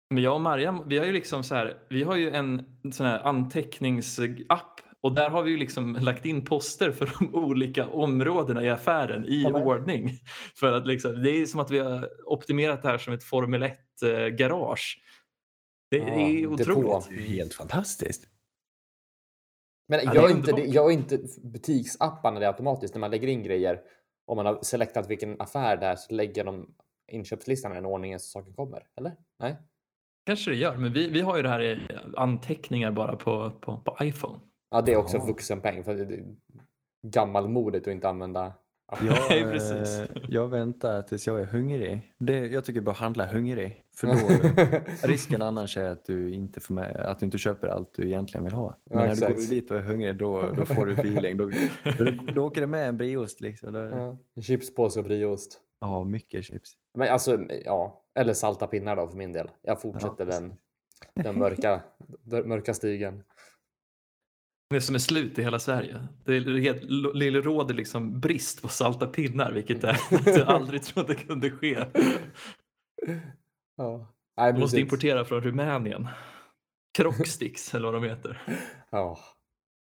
Men jag och Mariam, vi har ju liksom så här, vi har ju en sån här anteckningsapp Och där har vi ju liksom lagt in poster för de *laughs* olika områdena i affären i Ja, ordning. För att liksom, det är som att vi har optimerat det här som ett Formel 1-garage. Det Ja, är otroligt. Det är helt fantastiskt. Men Ja, gör är inte, det, gör inte butiksapparna det automatiskt när man lägger in grejer? Om man har selektat vilken affär det är så lägger de inköpslistan i den ordningen så saken kommer? Eller? Nej? Kanske det gör, men vi, vi har ju det här i anteckningar bara på, på, på iPhone. Ja, det är också Jaha. vuxenpeng. För det är gammalmodigt att inte använda *laughs* Jag, Nej, eh, jag väntar tills jag är hungrig. Det, jag tycker bara handla hungrig. För då, *laughs* risken annars är att du inte får med, att du inte köper allt du egentligen vill ha. Men Ja, när du går exakt. dit och är hungrig då, då får du feeling. Då, då, då åker det med en brieost liksom. Då, ja. ja, chipspåse och brieost. mycket chips. Men alltså, ja. Eller salta pinnar då för min del. Jag fortsätter Ja, den, den mörka, den *laughs* mörka stigen. Det som är slut i hela Sverige. Det, är helt, det råder liksom brist på salta pinnar, vilket är *laughs* jag aldrig trodde kunde ske. Ja. Nej, Vi måste importera från Rumänien. Crocsticks eller vad de heter. Ja,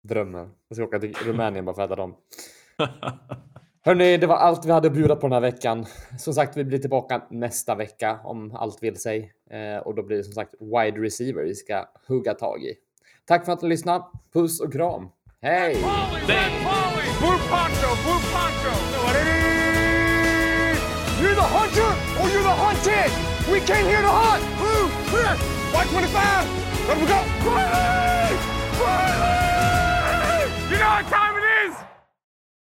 drömmen. Jag ska åka till Rumänien bara för att äta dem. *laughs* Hörni, det var allt vi hade att bjuda på den här veckan. Som sagt, vi blir tillbaka nästa vecka om allt vill sig. Eh, och då blir det som sagt wide receiver vi ska hugga tag i. Tack för att ni lyssnade. Puss och kram. Hej! You're the hunter or you're the hunted. We came here to hunt. Blue, clear. White 25. Let we go. Quietly! Quietly! You know what time